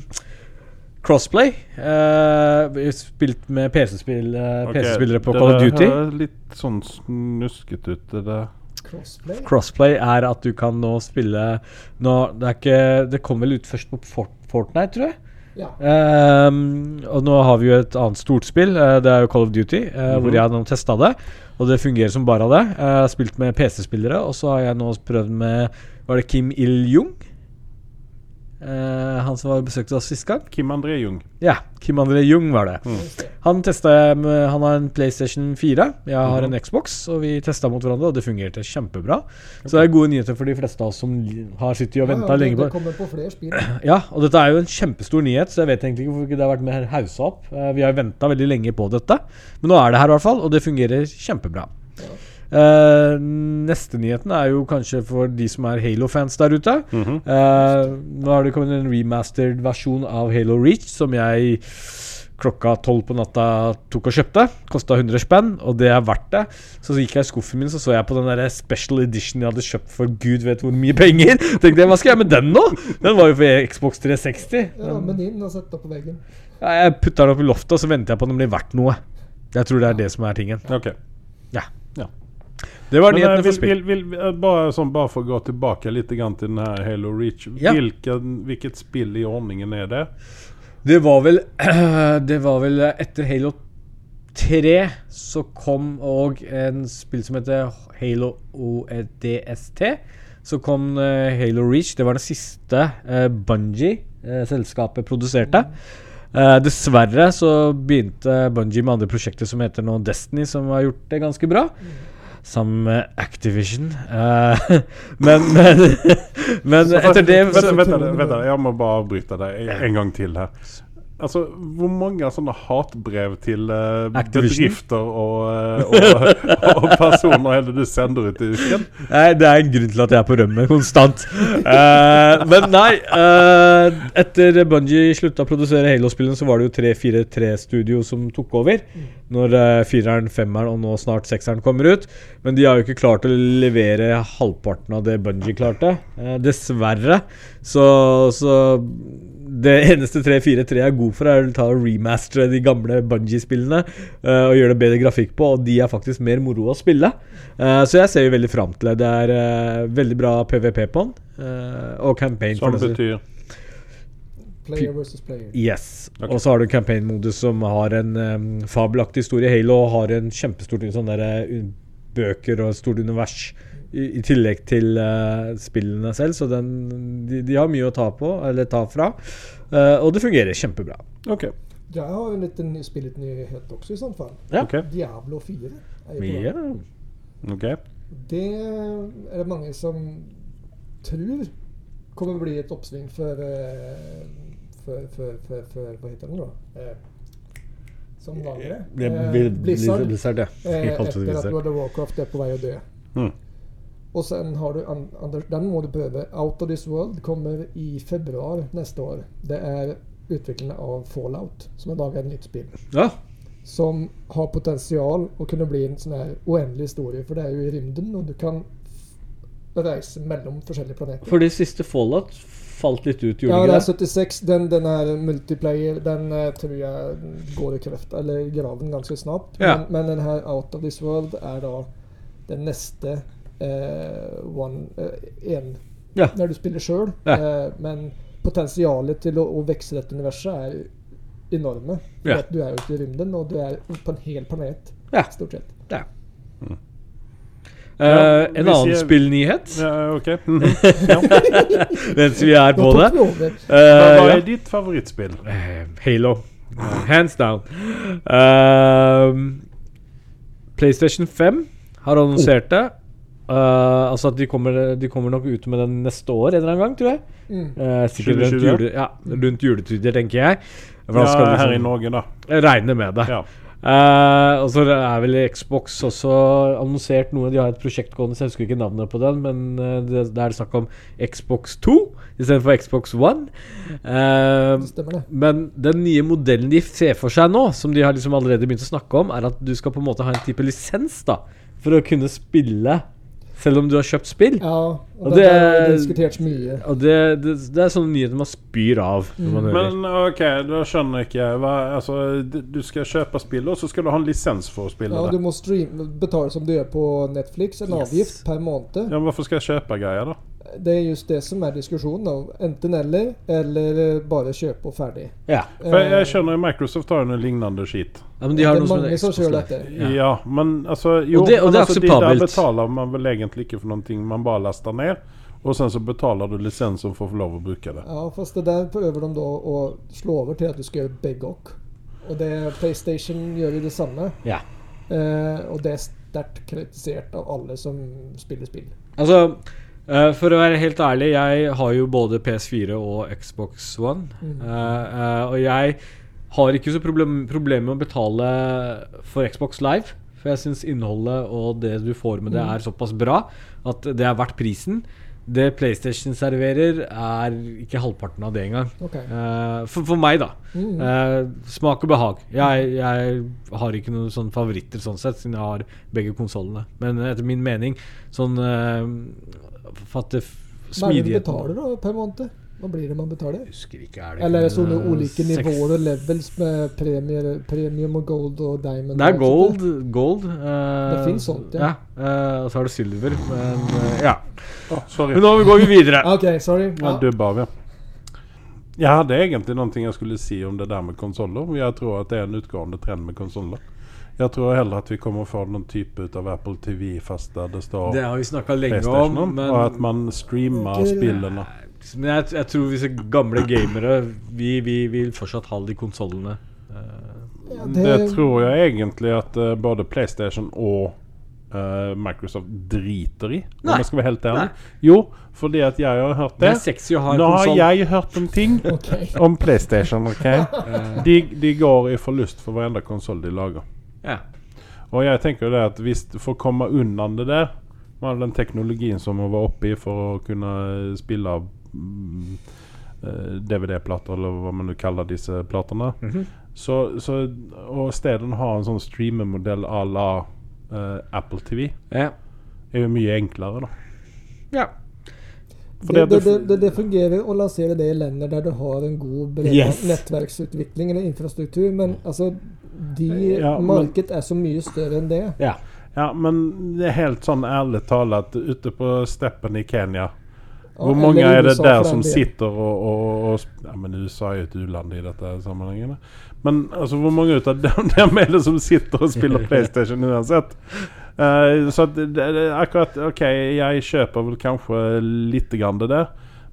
Crossplay. Uh, spilt med PC-spillere
uh,
PC-spillere på Call of
Duty.
Duty.
høres Litt sånn snuskete ut, det der.
Crossplay?
Crossplay er at du kan nå spille nå, Det er ikke Det kom vel ut først på Fortnite, tror jeg.
Ja.
Um, og nå har vi jo et annet stort spill. Uh, det er jo Call of Duty, eh, hvor
Mhm.
jeg har testa det. Og det fungerer som bare det. Jeg har spilt med PC-spillere, og så har jeg nå prøvd med Var det Kim Il-jung? Eh, han som var besøkte oss sist gang?
Kim André Jung.
Ja, Kim André Jung var det.
Mm.
Han testa jeg med Han har en PlayStation 4. Jeg har
mm.
en Xbox, og vi testa mot hverandre, og det fungerte kjempebra. Så det er gode nyheter for de fleste av oss som har sittet og
Ja,
venta
ja, ja,
lenge på
det kommer på flere spill.
ja, og dette er jo en kjempestor nyhet, så jeg vet egentlig ikke hvorfor det har vært mer haussa opp. Uh, vi har venta veldig lenge på dette, men nå er det her i hvert fall, og det fungerer kjempebra. Eh, neste nyheten er jo kanskje for de som er Halo-fans der ute.
Mm
-hmm. uh, nå har det kommet en remastered versjon av Halo Reach, som jeg klokka tolv på natta tok og kjøpte. Kosta 100 spenn, og det er verdt det. Så gikk jeg i skuffen min, så så jeg på den der special edition jeg hadde kjøpt for gud vet hvor mye penger. Tenkte jeg, hva skal jeg med den nå? Den var jo for Xbox 360.
Ja, men din har sett opp på veggen.
Ja, jeg putta den opp i loftet, og så venter jeg på at den blir verdt noe. Jeg tror det er det som er tingen.
Ok.
Det var
Men, eh,
nyhetene for
vil,
spill.
eh, bare, sånn, bare for å gå tilbake litt grann til den her Halo Reach.
Ja.
Hvilken, hvilket spill i ordningen er det?
Det var vel Det var vel etter Halo 3 så kom òg en spill som heter Halo ODST. Så kom eh, Halo Reach. Det var det siste uh, Bungie-selskapet produserte. Uh, dessverre så begynte Bungie med andre prosjekter som heter nå Destiny, som har gjort det ganske bra. Sammen med Activision. Uh, men, men, men etter det
Vent, vent, jeg må bare avbryte deg en- en gang til her. Altså, Hvor mange sånne hatbrev til
uh,
bedrifter og, eh, og, og personer er det du sender ut i uken?
Nei, det er en grunn til at jeg er på rømmen konstant. Uh, men nei uh, Etter Bungie slutta å produsere Halo-spillene, så var det jo 343-studio som tok over. Når uh, fireren, femmeren og nå snart sekseren kommer ut. Men de har jo ikke klart å levere halvparten av det Bungie klarte. Dessverre. Så, så det eneste 343 er god for, er å ta og remastere de gamle Bungie-spillene uh, og gjøre det bedre grafikk på, og de er faktisk mer moro å spille. Uh, så jeg ser jo veldig fram til det. Det er uh, veldig bra PVP på den, eh, og campaign.
Som
for det.
betyr
Player versus player.
Yes.
Okay.
Og så har du campaign-modus som har en um, fabelaktig historie. Halo har en kjempestort sånn der, uh, bøker og et stort univers i, i tillegg til uh, spillene selv. Så den, de, de har mye å ta på, eller ta fra. Uh, og det fungerer kjempebra.
OK.
Jeg har en liten spillet nyhet også, i sånn fall.
Ja.
Okay.
Diablo 4 är
Ja.
gång.
ok.
Det er det mange som tror kommer bli et oppsving for, eh, for, for, for för vad heter den, då? Eh, som vanlig.
Det
Eh,
blir
Blizzard.
Blizzard, ja.
Eh, etter
Blizzard.
World of Warcraft er på vei å dø.
Mm.
Och sen har du Anders, den må du prøve Out of this world kommer i februari nästa år. Det är utviklingen av Fallout som har lagat ett nytt spel.
ja.
Som har potential att kunna bli en sån här oändlig historia. För det är ju i rymden och du kan reise mellom forskjellige planeter.
For det siste Fallout falt litt ut,
Ja, det er 76. Den, den er multiplayer, den eh, tror jeg går i kreft, eller graven ganske snart.
Ja.
Men, men den her Out of This World er da den neste eh, one eh,
Ja.
Når du spiller sjøl.
Ja.
Eh, men potensialet til å, å vekse dette universet er enorme. For
Ja.
du er ute i rymden, og du er på en hel planet,
Ja.
stort sett.
Ja.
Mm. Uh,
en annen
jeg-
spillnyhet,
Ja, ok. Mhm.
mens vi er på det. Eh,
Hva
ja.
er ditt favorittspill?
Eh, Halo. Hands down. Uh, PlayStation 5 har annonsert det. Eh, altså at de kommer, de kommer nok ut med den neste år en eller annen gang, tror jeg.
Mm.
Uh, sikkert rundt,
2020, ja.
jule, ja, rundt juletider, tenker jeg. For
Ja,
skal
her i
liksom-
Norge, da.
Jeg regner med det.
Ja.
Uh, og så er vel Xbox også annonsert noe. De har et prosjekt gående, så jeg husker ikke navnet på den. Men det, det er snakk om Xbox 2 istedenfor Xbox One.
Stemmer det.
men den nye modellen de ser for seg nå, som de har liksom allerede begynt å snakke om, er at du skal på en måte ha en type lisens da for å kunne spille selv om du har kjøpt spill.
Ja, og,
Og
det,
det-
har diskutert diskutert mye.
Og det, det, det er sånne nyheter man spyr av. Når man hører.
Men ok, da skjønner ikke hva Altså, du skal kjøpe spill, og så skal du ha en lisens for å spille
Ja, du må streame, betale som du gjør på Netflix, en
Yes.
avgift per måned.
Ja, men Hvorfor skal jeg kjøpe greier, da?
Det er just det som er diskusjonen. da. Enten eller, eller bare kjøpe og ferdig.
ja.
For jeg,
Eh,
skjønner jo Microsoft har noe lignende skit.
ja, men de har
det er mange som kjører dette.
Ja.
Ja, men altså Jo,
Og det- og det er
altså, de der betaler man vel egentlig ikke for noen ting, man bare laster ned. Og sen så betaler du lisensen for å få lov å bruke det.
Ja, fast det der prøver de da å slå over til at du skal gjøre begge òg. Og det PlayStation gjør jo det samme.
Ja.
Eh, og det er sterkt kritisert av alle som spiller spill.
Altså, eh, for å være helt ærlig, jeg har jo både PS4 og Xbox One.
Mm.
Uh, uh, og jeg har ikke så problem, problem med å betale for Xbox Live. For jeg syns innholdet og det du får med det,
Mhm.
er såpass bra at det er verdt prisen. Det PlayStation serverer, er ikke halvparten av det engang. Okay. For, for meg, da. Mm. Smak og behag. Jeg, jeg har ikke noen sånne favoritter sånn sett, siden jeg har begge konsollene. Men etter min mening, sånn Fatte f-
Hva er det du
Hva
betaler da per måned? Hva blir det man betaler?
Jeg husker ikke. Er det
Eller er sånne ulike nivåer og levels med premier, premium og gold og diamond?
Det er gold.
sånt
gold uh,
Det finnes sånt, ja.
ja. uh, og så har du silver. Men uh, ja.
Oh, sorry.
Men nå går vi videre.
der? Ok, sorry.
Ja,
Ja.
dubba av, ja. Jeg hadde egentlig noe jeg skulle si om det der med konsoller. Jeg tror at det er en utgående trend med konsoller. Jeg tror heller at vi kommer å få noen type ut av Apple TV fast der det står
Det har vi snakka lenge om, men
og at man streamer spillene.
Men jeg, jeg tror disse gamle gamere Vi, vi vil fortsatt ha de konsollene. Eh,
Ja,
Det tror jeg egentlig at uh, både PlayStation og uh, Microsoft driter i, om jeg skal være helt ærlig. Jo, fordi at jeg har hørt
det
det.
ha en
Nå har jeg hørt om ting
okay.
om PlayStation. Okay? De, de går i forlust for hverandre konsoll de lager.
Ja.
Og jeg tenker jo det at hvis du får komme unna det der med all den teknologien som man var oppe i for å kunne spille av mm, eh, DVD-plater, eller hva man nå kaller disse platene,
Mhm.
så, så Og isteden ha en sånn streamemodell à la uh, Apple TV,
ja.
er jo mye enklere, da.
ja.
Det,
det,
det, det, fungerer å lansere det i länder der du har en god bred
Yes.
nettverksutvikling eller infrastruktur, men altså de
Ja, men-
Markedet er så mye større enn det.
ja.
ja, men det er helt sånn ærlig talt ute på steppen i Kenya
Ja,
Hvor mange er det der som sitter og, og, og Ja, men USA er jo et u-land i dette sammenhengen. Men altså, hvor mange ut av dem, dem er det som sitter og spiller PlayStation uansett? Uh, så at det, det, akkurat OK, jeg kjøper vel kanskje litt grann det der.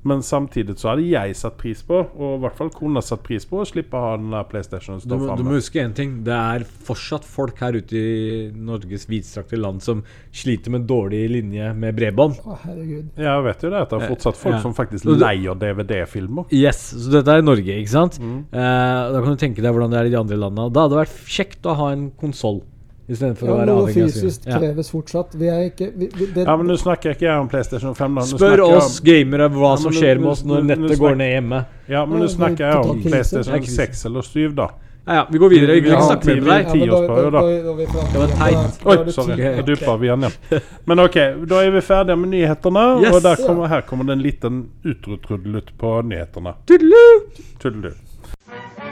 Men samtidig så hadde jeg satt pris på, og i hvert fall kona satt pris på, å slippe å ha den der PlayStationen
Du,
stå
må- du må huske én ting. Det er fortsatt folk her ute i Norges vidstrakte land som sliter med dårlig linje med bredbånd.
Å, herregud.
Jeg vet jo det at det er fortsatt folk
Ja.
som faktisk leier DVD-filmer.
Yes, så dette er Norge, ikke sant?
Mm.
Eh, da kan du tenke deg hvordan det er i de andre landene. Da hadde det vært kjekt å ha en konsoll istedenfor
Ja,
å være avhengig av
fysisk
ja.
kreves fortsatt. Vi er ikke vi, vi, det,
Ja, men nå snakker ikke jeg om PlayStation 5. da. Nå
Spør
oss om-
gamere hva
Ja,
som skjer med oss når
nå
nettet
snakker-
går ned hjemme.
Ja, men nå snakker jeg om. PlayStation
Ja,
6 eller 7, da.
Ja, ja, vi går videre. Vi vil ikke snakke med deg. Det var teit.
Oi, sorry. Da vi igjen, ja. Men ok, da er vi ferdige med nyhetene.
Yes.
Og der kommer, her kommer det en liten utrutrudelutt på nyhetene.
Tudelu!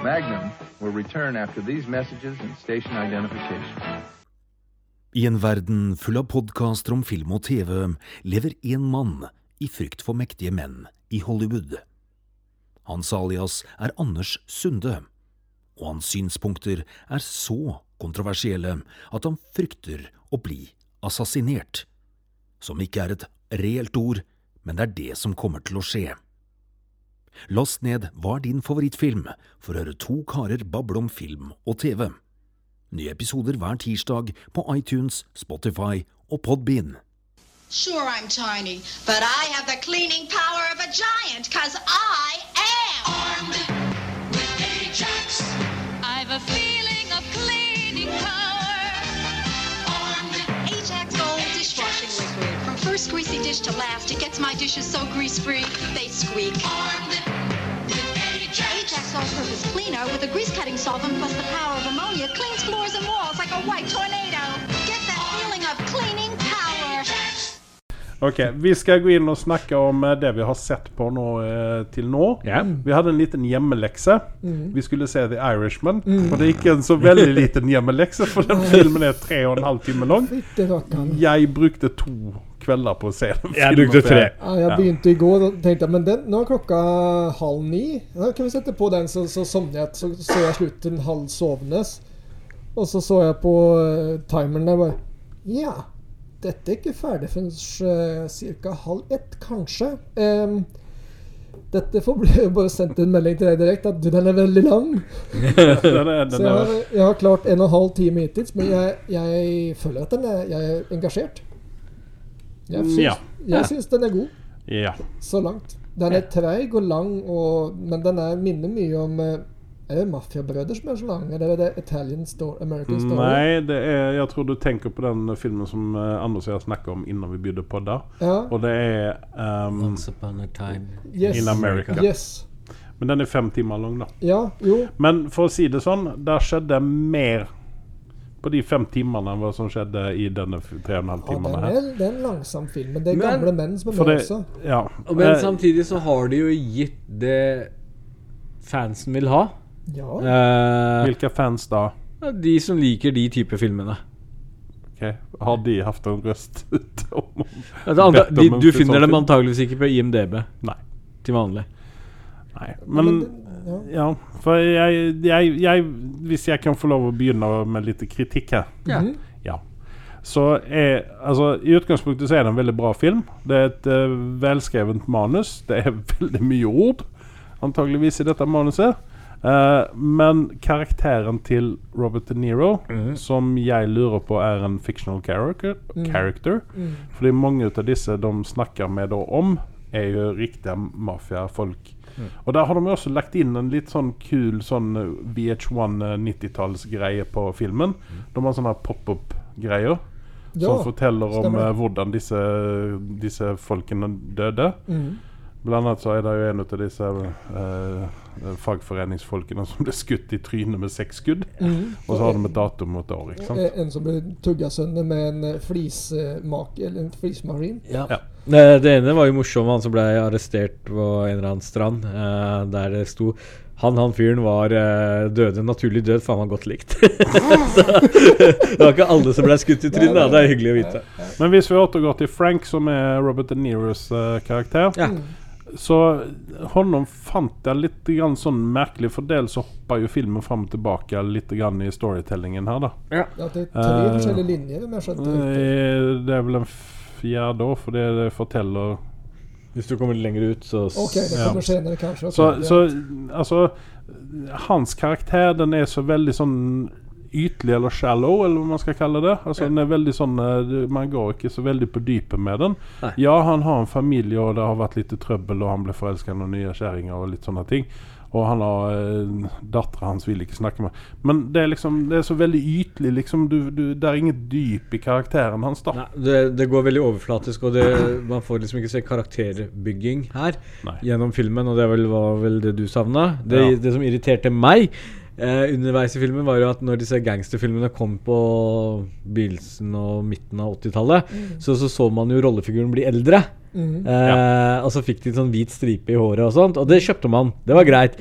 Magnum will return after these messages and station identification.
I en verden full av podkaster om film og TV lever én mann i frykt for mektige menn i Hollywood. Hans alias er Anders Sunde, og hans synspunkter er så kontroversielle at han frykter å bli assassinert. Som ikke er et reelt ord, men det er det som kommer til å skje. Last ned Hva er din favorittfilm? for å høre to karer bable om film og TV. Nye episoder hver tirsdag på iTunes, Spotify og Podbean.
Sure, I'm tiny, but I have the cleaning power of a giant, cause I first greasy dish to last, it gets my dishes so grease-free, they squeak. Armed with Ajax. All-purpose cleaner with a grease-cutting solvent plus the power of ammonia cleans floors and walls like a white tornado. Get that feeling of cleaning power.
Ok, vi skal gå inn og snakke om eh, det vi har sett på nå eh, til nå.
Yeah.
Vi hadde en liten hjemmelekse.
Mm.
Vi skulle se The Irishman. Og det er ikke en så veldig liten hjemmelekse, for den filmen er tre og en halv time lang. Jeg brukte to kvelder på å se den
Jeg brukte tre.
Ja, jeg begynte i går og tenkte men den, nå er klokka halv ni. Da kan vi sette på den, så, så sovner jeg. Så så jeg slutten halv sovende. Og så så jeg på uh, timeren der bare Ja, dette er ikke ferdig før uh, ca. halv ett, kanskje. Um, dette får bli bare sendt en melding til deg direkte at den er veldig lang.
Den er,
Så jeg har, jeg har klart en og en halv time hittil, men jeg, jeg føler at den er, jeg er engasjert. Jeg syns,
Ja.
jeg syns den er god
ja.
så langt. Den er treig og lang, og, men den er, minner mye om eh, Er det Mafiabrødre som er så lang, eller er det Italian Story, American Story?
Nei, det er, jeg tror du tenker på den filmen som eh, Anders og jeg snakket om innan vi begynte på der.
Ja.
Og det er um,
Once upon a time.
Yes.
In America.
Yes.
Men den er fem timer lang, da.
Ja, jo.
Men for å si det sånn, der skjedde mer på de fem timene hva som skjedde i denne tre og en halv
Ja,
timene her.
er, det er en langsom film, men det er
Men-
gamle menn som er med
det,
også.
ja.
Men
Eh,
samtidig så har de jo gitt det fansen vil ha.
Ja.
Eh,
Hvilke fans da?
de som liker de type filmene.
Okay. Har de hatt en røst om
de,
om en
du
sånn
finner dem antageligvis ikke på IMDb
Nei.
til vanlig.
Nei. Men
ja.
ja, for jeg, jeg, jeg Hvis jeg kan få lov å begynne med litt kritikk her
Ja.
Mhm.
Ja. Så er Altså, i utgangspunktet så er det en veldig bra film. Det er et uh, velskrevet manus. Det er veldig mye ord, antageligvis, i dette manuset. Uh, men karakteren til Robert De Niro, som jeg lurer på er en fictional character, character
Mm.
Fordi mange av disse de snakker med om, er jo riktige mafiafolk. Og der har de også lagt inn en litt sånn kul sånn eh, VH1 eh, 90-tallsgreie på filmen. De har sånne pop-up-greier
Ja,
som forteller om eh, hvordan disse, disse folkene døde.
Mm.
Blant annet så er det jo en av disse eh, fagforeningsfolkene som ble skutt i trynet med seks skudd.
Mm.
Og så har de et datum mot år, ikke sant?
Eh, En som ble tugga sønder med en flismake, eller en flismaskin.
Ja.
Det, det ene var jo morsomt, han som ble arrestert på en eller annen strand. eh, der det sto han han fyren var eh, døde naturlig død, for han var godt likt. Så, det var ikke alle som ble skutt i trynet. Det er hyggelig å vite.
Men hvis vi återgår til Frank, som er Robert De Niros eh, karakter
Ja.
Så honom fant jeg litt grann sånn merkelig, for dels så hopper jo filmen fram og tilbake litt grann i storytellingen her, da.
Ja, det er tre
Eh,
forskjellige linjer, om jeg skjønte riktig.
Eh, Det er vel en fjerde år, for det det forteller
Hvis du kommer lenger ut, så
Ok, det
Ja.
kommer senere, kanskje. Okay,
Så, så altså Hans karakter den er så veldig sånn ytlig eller shallow, eller hva man skal kalle det. Altså den er veldig sånn eh, Man går ikke så veldig på dypet med den.
Nei.
Ja, han har en familie, og det har vært litt trøbbel, og han ble forelska i noen nye kjerringer og litt sånne ting. Og han har eh, Dattera hans vil ikke snakke med Men det er liksom Det er så veldig ytlig, liksom. Du, du, det er inget dyp i karakteren hans, da.
Nei, det, det går veldig overflatisk, og det, man får liksom ikke se karakterbygging her
Nei.
gjennom filmen, og det var vel det du savna. Det,
Ja.
det som irriterte meg, eh, underveis i filmen, var jo at når disse gangsterfilmene kom på begynnelsen og midten av 80-tallet, så, så så man jo rollefiguren bli eldre. Eh, Og så fikk de en sånn hvit stripe i håret og sånt, og det kjøpte man. Det var greit.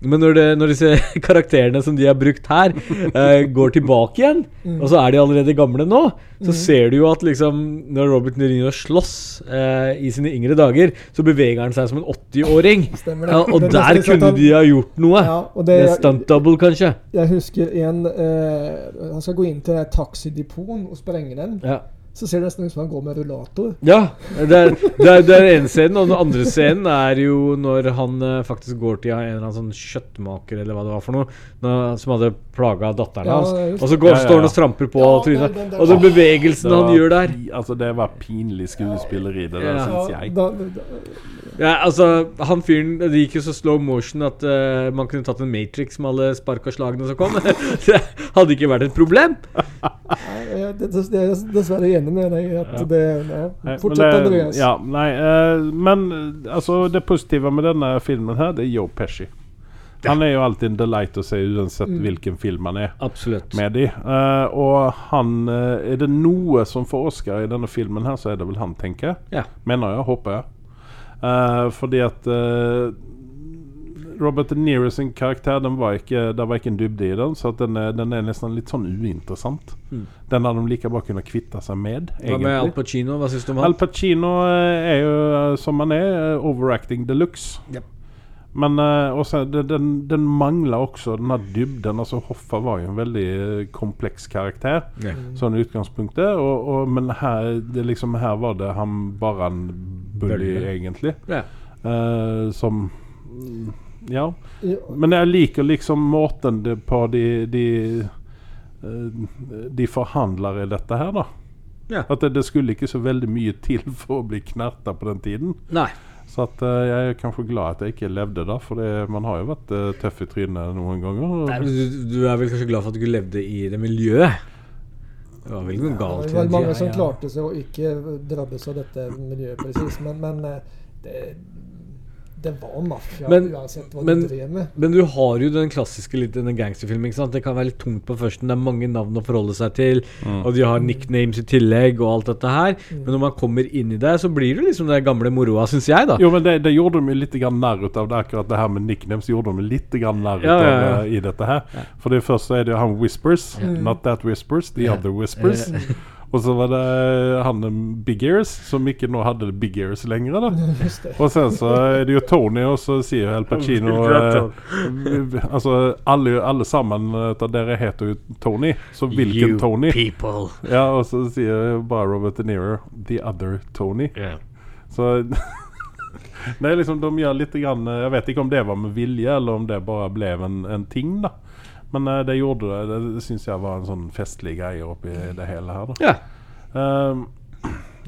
Men når, det, når disse karakterene som de har brukt her, eh, går tilbake igjen, og så er de allerede gamle nå, så ser du jo at liksom når Robert Nirino slåss eh, i sine yngre dager, så beveger han seg som en 80-åring. Ja, og
Det er
der
sånn
kunne de ha gjort noe.
Ja, det,
Det stunt double, kanskje.
Jeg husker en eh, Han skal gå inn til taxidepoten og sprenge den.
Ja.
Så ser det nesten ut som han går med rullator.
Ja, det er, det er, det er ene scenen, og den andre scenen er jo når han eh, faktisk går til en eller annen sånn kjøttmaker eller hva det var for noe, når, som hadde plaga datteren
Ja,
hans. Og så går,
Ja, ja,
står han og stramper på
Ja,
trynet.
den- den- den-
Og den bevegelsen han gjør der
Altså, det var pinlig skuespilleri, det der,
Ja.
syns jeg.
da, da,
ja, altså, Han fyren Det gikk jo så slow motion at uh, man kunne tatt en Matrix med alle spark og slagene som kom. det hadde ikke vært et problem.
nei, jeg, det, det, jeg er dessverre enig med deg i at det ja. Fortsett, Andreas.
Ja, nei, uh, men eh, altså, det positive med denne filmen her, det er Joe Pesci. Han er jo alltid en delight å se uansett hvilken film han er
Absolutt.
med i. Uh, og han uh, Er det noe som får Oscar i denne filmen her, så er det vel han, tenker jeg.
Ja.
Mener jeg, håper jeg. Eh, fordi at eh, Robert De Niro sin karakter den var ikke, Det var ikke en dybde i den, så at den, er, den er nesten litt sånn uinteressant. Den hadde de like bra kunnet kvitte seg med,
Egentlig. Hva med Al. Pacino? Hva syns du om
Al? Pacino eh, er jo eh, som han er, eh, overacting de luxe.
Yep.
Men også, den, den, den mangler også den her dybden. Altså Hoffa var jo en veldig kompleks karakter,
Ja.
sånn i utgangspunktet. Og, og, men her, det liksom, her var det han bare en bully, egentlig.
Yeah.
Uh, som mm, Ja.
Ja,
Men jeg liker liksom måten det på de De, eh, de forhandler i dette her, da.
Ja.
At det, det skulle ikke så veldig mye til for å bli knerta på den tiden.
Nei.
Så at uh, jeg er kanskje glad at jeg ikke levde da, for det, man har jo vært uh, tøff i trynet noen ganger.
Nei, men du, du er vel kanskje glad for at du ikke levde i det miljøet? Det var vel noe
det
galt
var
Det var
mange som
ja.
klarte seg å ikke drabbes av dette miljøet presis, men, men det, det var maffia
Men-
uansett hva
men-
du drev med.
Men du har jo den klassiske litt denne gangsterfilmen. Det kan være litt tungt på førsten. Det er mange navn å forholde seg til. Og de har nicknames i tillegg og alt dette her. Men når man kommer inn i det, så blir det liksom det gamle moroa, syns jeg, da.
Jo, men det, det gjorde de litt nær narr ut av det. Akkurat det her med nicknames gjorde de litt nær narr ut
Ja, ja, ja.
av i dette her. For det første er det han Whispers. Not that Whispers, the other Whispers. Og så var det han Big Ears, som ikke nå hadde Big Ears lenger. da Og sen så er det jo Tony, og så sier jo Al Pacino eh, Altså, alle, alle sammen av dere heter jo Tony, så hvilken Tony?
people.
Ja, og så sier bare Robert De Niro The other Tony. Så Det er liksom, de gjør litt grann, Jeg vet ikke om det var med vilje, eller om det bare ble en, en ting, da. Men uh, det gjorde det. Det, det syns jeg var en sånn festlig greie oppi det hele her. da
Ja.
Ehm,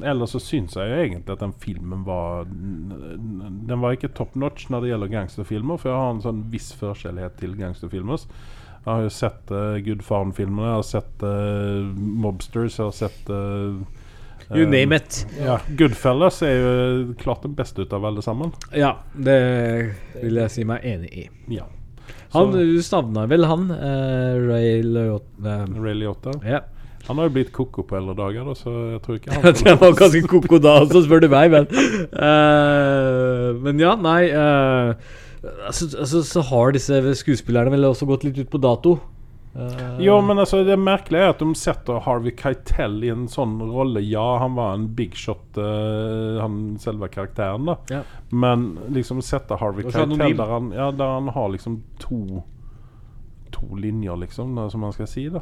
Ellers så syns jeg jo egentlig at den filmen var Den var ikke top notch når det gjelder gangsterfilmer, for jeg har en sånn viss forskjellighet til gangsterfilmer. Jeg har jo sett uh, Gudfaren-filmene, jeg har sett uh, Mobsters, jeg har sett uh,
You
eh,
name it.
Ja, Goodfellas er jo klart den beste ut av alle sammen.
Ja, det vil jeg si meg enig i.
Ja.
Han, Du savna vel han? eh, Ray Liotta?
Ray Liotta.
Ja.
Han har jo blitt koko på eldre dager, da, så jeg tror ikke han
det var ganske koko da også, spør du meg, men uh, Men ja, nei uh, altså, altså, Så har disse skuespillerne vel også gått litt ut på dato. Eh,
Jo, men altså det merkelige er at de setter Harvey Keitel i en sånn rolle. Ja, han var en big shot, uh, han selve karakteren, da.
Ja.
Men liksom sette Harvey Keitel der han, ja, der han har liksom to To linjer, liksom, som man skal si, da.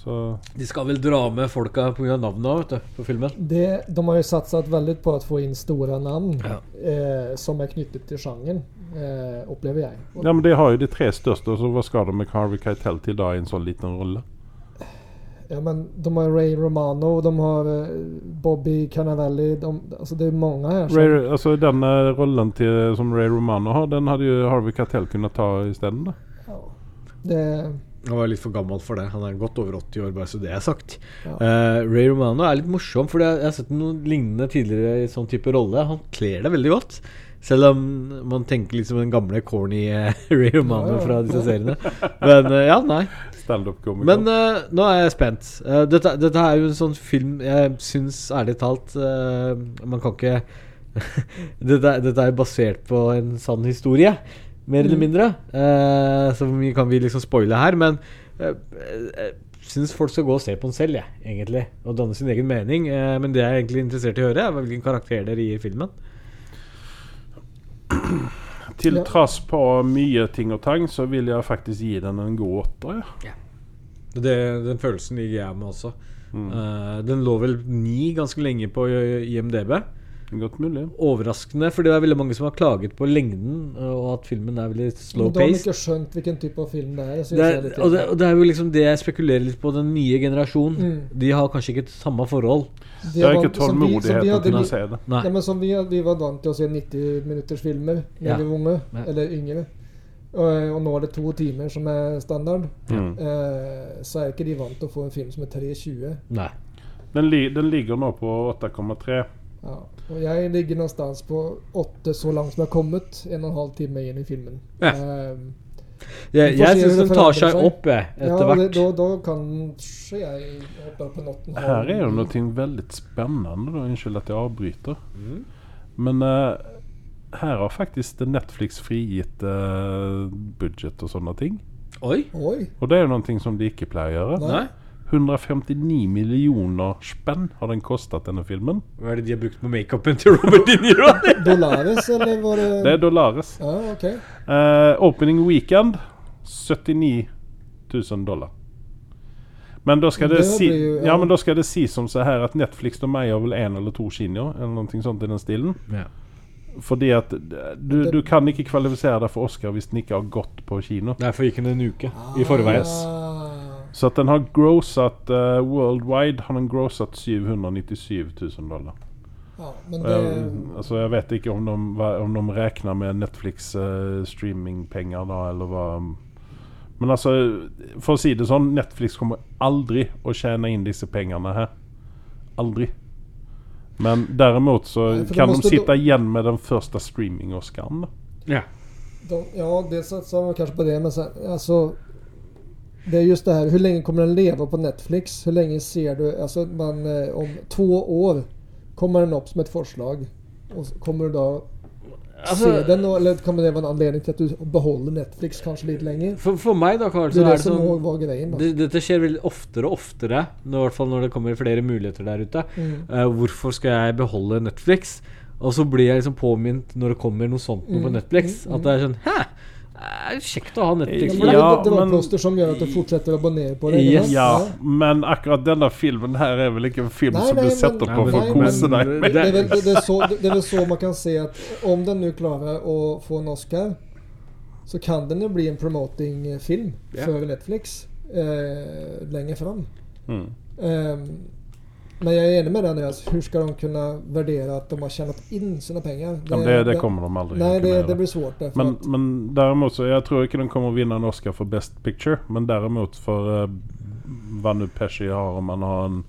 Så
De skal vel dra med folka pga. navnet òg, på filmen.
Det, de har jo satset veldig på å få inn store navn
Ja.
eh, som er knyttet til sjangen eh, opplever jeg. Og
Ja, men de har jo de tre største, så hva skal de med Harvey Keitel til da i en sånn liten rolle?
Ja, men de har Ray Romano, de har eh, Bobby Canavelli De, altså det er mange her. Som,
Ray, altså Den eh, rollen til, som Ray Romano har, den hadde jo Harvey Keitel kunnet ta isteden, da.
ja, det,
Han var litt for gammel for det. Han er godt over 80 år, bare så det er sagt.
Ja.
Uh, Ray Romano er litt morsom, for jeg har sett noen lignende tidligere i sånn type rolle. Han kler det veldig godt. Selv om man tenker liksom den gamle corny uh, Ray Romano
Ja, ja,
fra disse seriene. Men uh, ja, nei. Men nå er jeg spent. Dette, dette er jo en sånn film jeg syns ærlig talt Man kan ikke dette, dette er basert på en sann historie, mer eller
Mm.
mindre. Eh, så mye kan vi liksom spoile her? Men uh, jeg syns folk skal gå og se på den selv, jeg, egentlig. Og danne sin egen mening. Eh, men det jeg er egentlig interessert i å høre, er hvilken karakter dere gir filmen.
Til
Ja.
trass på mye ting og tang, så vil jeg faktisk gi den en god åtter. Ja.
Det, den følelsen ligger jeg med også.
Mm.
Eh, den lå vel ni ganske lenge på IMDb.
Godt mulig.
overraskende, for det er veldig mange som har klaget på lengden, og at filmen er veldig
Men
slow
Da har
paced.
ikke skjønt hvilken type av film det er.
Det er,
litt
og, det, og det er jo liksom det jeg spekulerer litt på, den nye generasjonen.
Mm.
De har kanskje ikke samme forhold.
De
har ikke tålmodigheten til å se det.
Nei.
Ja, men som vi, vi var vant til å se 90 minutters filmer da
Ja.
vi var unge,
Ja.
eller yngre. Og, og nå er det to timer som er standard.
Mm.
Eh, så er ikke de vant til å få en film som er 3.20.
Nei.
Den, li den ligger nå på 8,3.
Ja. Og jeg ligger någonstans på åtte så langt som jeg har kommet. En og en halv time inn i filmen.
Ja.
Eh,
Jeg, jeg syns den tar seg opp, etter
ja,
etter
det,
hvert.
da, da kanskje jeg hopper på en åtte og en halv.
Her er det noe veldig spennende. Da. Unnskyld at jeg avbryter.
Mm.
Men uh, her har faktisk Netflix frigitt uh, budsjett og sånne ting.
Oi.
Oi.
Og det er jo noe som de ikke pleier å gjøre.
Nei.
Nei.
159 millioner spenn har den kostet, denne filmen.
Hva er det de har brukt på makeupen til Robert De Niro?
Dollares, eller var det
Det er dollares.
Ah, okay.
uh, opening weekend 79 000 dollar. Men da skal det,
Det
si,
jo-
ja.
ja.
men da skal det si som så her at Netflix de eier vel én eller to kinoer, eller noe sånt i den stilen.
Ja.
Fordi at du, du kan ikke kvalifisere deg for Oscar hvis den ikke har gått på kino.
Derfor gikk den en uke i forveien.
Ah.
Så at den har grossat uh, worldwide har den grossat 797 000 dollar.
Ja, men det
Jeg, altså jeg vet ikke om de, om de regner med Netflix streamingpengar da, eller hva Men altså, for å si det sånn, Netflix kommer aldri å tjene inn disse pengene her. Aldri. Men derimot så
Nei,
kan de
sitte
sitta igjen med den første streaming-Oscaren.
Ja.
De, ja, det satsar man kanskje på det, men så, alltså... Det är just det här, hur länge kommer den leva på Netflix? Hur länge ser du, alltså man, eh, om två år kommer den upp som ett förslag. Och kommer du då
Altså,
se den, eller kommer det være en anledning til at du beholder Netflix kanskje litt lenger?
For, for meg, da, Karl,
Det
så er
det som var greien,
det, Dette skjer veldig oftere og oftere, når, i hvert fall når det kommer flere muligheter der ute.
Mm.
Uh, hvorfor skal jeg beholde Netflix? Og så blir jeg liksom påminnet når det kommer noe sånt noe på
Mm,
Netflix,
mm,
at det er sånn Hæ! Det er kjekt å ha Netflix
Ja,
for
men det, det var
men-
som gjør at du fortsetter å abonnere på det.
Yes.
Ja, men akkurat denne filmen her er vel ikke en film
Nei,
som
nei,
du setter
men,
på
nei,
for å kose deg med.
Det det, det, är så, det är väl så man kan se at om den nu klarer å få en Oscar så kan den jo bli en promoting-film
yeah.
för Netflix eh, lenger fram.
Mm.
Ehm, men jag är enig med dig Andreas. Hur ska de kunna värdera att de har tjänat in sina pengar?
Ja, det, det kommer de aldri
Nej, det, det blir svårt. Därför
Men,
att,
men däremot så, jag tror ikke de kommer å vinna en Oscar för Best Picture. Men däremot för uh, vad nu Pesci har, om man har en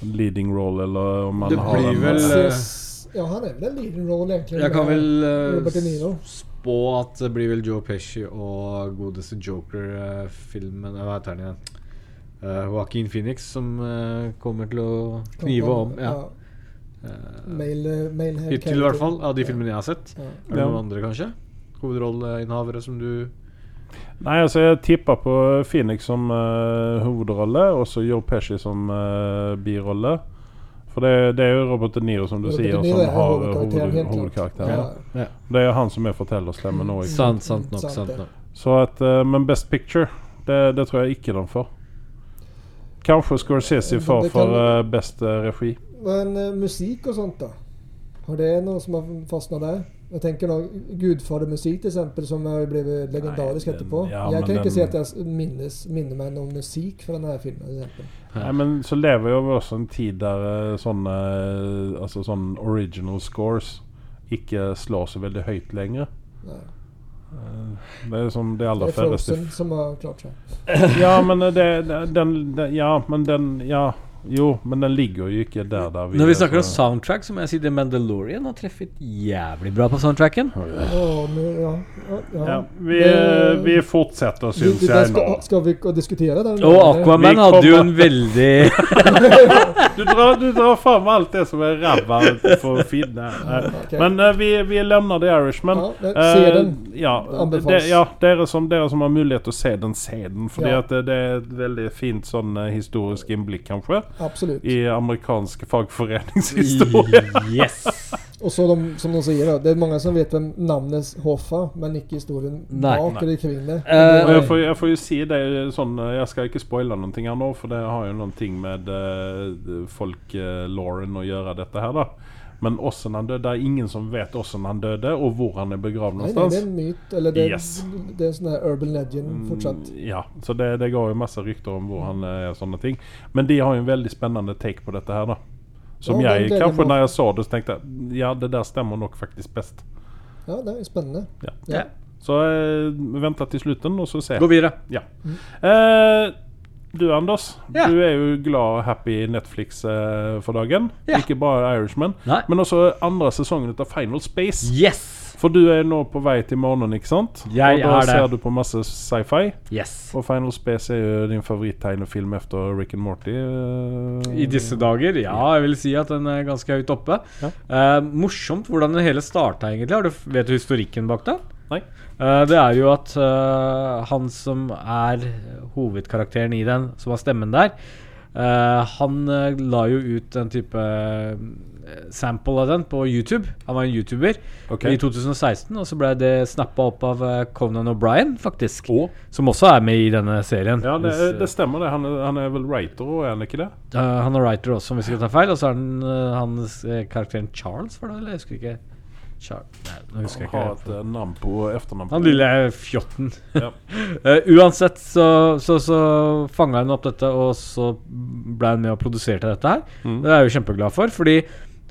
leading roll eller om man
Det
har
blir
en...
väl,
eh,
eh,
ja, han är väl en leading roll egentligen.
Jeg kan eh,
De Niro.
spå at det blir vel Joe Pesci og godeste Joker-filmen Hva heter den igjen? Uh, Joaquin Phoenix som uh, kommer til å knive om. Ja. Uh,
Mail, mail
Hittil, i hvert fall, av de filmene jeg har sett.
Ja.
Er det noen andre, kanskje? Hovedrolleinnehavere som du
Nei, altså jeg tippa på Phoenix som uh, hovedrolle, og så Joe Pesci som uh, birolle. For det, det er jo Robert De Niro som du
Robert sier, Niro
som har hovedkarakteren.
hovedkarakteren.
Ja.
Ja.
Det är han som er fortellerstemmen nå. ikke?
Sant, sant nok.
Sant
sant nok
Så at, uh, men Best Picture, det, det tror jeg ikke de får. Kanske Scorsese får för
kan-
eh, bäst eh, regi.
Men uh, musik og sånt da? Har det noe som har fastnat deg? Jeg tenker nå Gudfadermusikk, til eksempel, som har blivit legendarisk
Nei, den-
etterpå.
ja, jeg
kan ikke
den-
si at jeg minnes, minner meg noe musik fra denne filmen.
Nej, men så lever jo også en tid der eh, sånne eh, altså sånne original scores ikke slår så veldig høyt lenger.
Nej.
Eh, Det er som de
Det
færreste
Det
er
Frozen som har klart seg.
Ja, men eh, det, det, den, den Ja, men den Ja. Jo, men den ligger jo ikke der der
Når vi
er,
snakker om soundtrack, så må jeg si The Mandalorian har treffet jævlig bra på soundtracken.
Ja, ja,
vi, vi fortsetter, syns
vi-
jeg nå.
skal vi diskutere den?
Og Aquaman hadde jo en veldig
Du drar, du drar fram alt det som er ræva for finne. Eh,
ok.
Men uh, vi, vi lämnar The Irishman.
Ja, se den.
Ja, de, ja dere, som, dere som har mulighet til å se den, se den. Fordi
Ja.
at det, det er et veldig fint sånn eh, historisk innblikk, kanskje,
Absolut.
i amerikansk fagforeningshistorie.
Yes!
Och så de, som de säger då, det är många som vet vem namnet Hoffa, men ikke historien
Nei,
bak eller kring det.
Eh,
Og jeg, får, jeg får jo si det sånn eh, Jeg skal ikke spoile noen ting her nå, for det har jo noen ting med uh, folk-lauren å gjøre, dette her, da. Men åssen han døde, det er ingen som vet åssen han døde, og hvor han er begravd
Nej, nej, det
er
en myt, eller det,
Yes.
det er en sån här urban legend fortsatt.
Mm, Ja, så det, det går jo masse rykter om hvor han er og sånne ting. Men de har jo en veldig spennende take på dette her, da. Som
Ja,
jeg kanskje når jeg så det, så tenkte jeg ja, det der stemmer nok faktisk best.
Ja, det er spennende.
Ja.
Ja.
Så eh, vent til slutten, og så se.
Gå videre.
Ja. Eh, du Anders,
Ja.
du er jo glad og happy Netflix eh, for dagen.
Ja.
Ikke bare Irishman,
Nei.
men også andre sesongen av Final Space.
Yes!
For du er nå på vei til månen, ikke sant?
Jeg
og da
er det.
ser du på masse sci-fi.
Yes.
Og Final Space er jo din favoritttegnefilm etter Rick and Morty. eh.
I disse dager, ja, jeg vil si at den er ganske høyt oppe.
Ja.
Eh, morsomt hvordan det hele starta, egentlig. Har du, vet du historikken bak det?
Nei.
Eh, det er jo at uh, han som er hovedkarakteren i den, som har stemmen der, uh, han la jo ut en type sample av den på YouTube. Han var en YouTuber
okay.
i 2016, og så ble det snappa opp av Conan O'Brien, faktisk.
Oh.
Som også er med i denne serien.
Ja, det, det stemmer det. Han er, han er vel writer òg, er han ikke det?
Uh, han er writer også, om vi skal ta feil. Og så er han uh, hans eh, karakteren Charles, for det? Eller jeg husker ikke. Nei, nå husker jeg
Har
ikke.
et eh, navn på etternavn.
Han lille fjotten.
Ja.
Uh, uansett så, så, så fanga han opp dette, og så ble han med og produserte dette her.
Mm.
Det er jeg jo kjempeglad for, fordi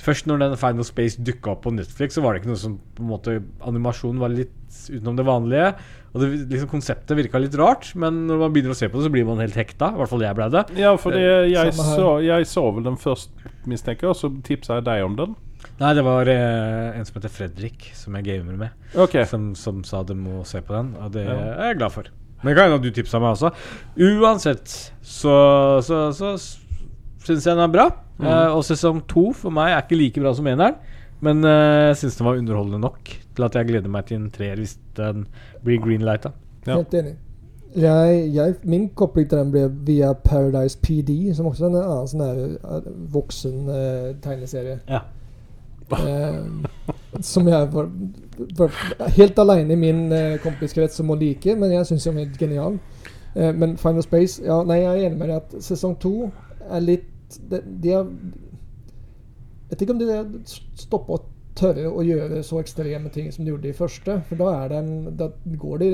først når den Final Space dukka opp på Netflix, så var det ikke noe som på en måte Animasjonen var litt utenom det vanlige. Og det, liksom konseptet virka litt rart, men når man begynner å se på det, så blir man helt hekta. I hvert fall jeg ble det.
Ja, for jeg,
jeg,
så, jeg så vel den først, mistenker jeg, og så tipsa jeg deg om den.
Nei, det var eh, en som heter Fredrik, som jeg gamer med.
okay.
som, som sa du må se på den, og det
Ja.
er jeg glad for. Men det kan hende du tipsa meg også. Uansett så, så, så syns jeg den er bra.
Mm.
Eh, og sesong to for meg er ikke like bra som eneren. Men eh, jeg syns den var underholdende nok til at jeg gleder meg til en treer hvis den blir greenlighta.
Ja.
Helt enig. Jeg, jeg, min koppling til den ble via Paradise PD, som også er en annen sånn eh, voksen eh, tegneserie.
Ja.
Eh, som jeg var, var helt alene i min eh, kompiskrets som må like, men jeg syns den er helt genial. Eh, men Final Space ja, Nei, jeg er enig med deg at sesong to er litt de, de er, Jeg vet ikke om de Stopper stoppa å tørre å gjøre så ekstreme ting som de gjorde i første. For da, er det en, da går de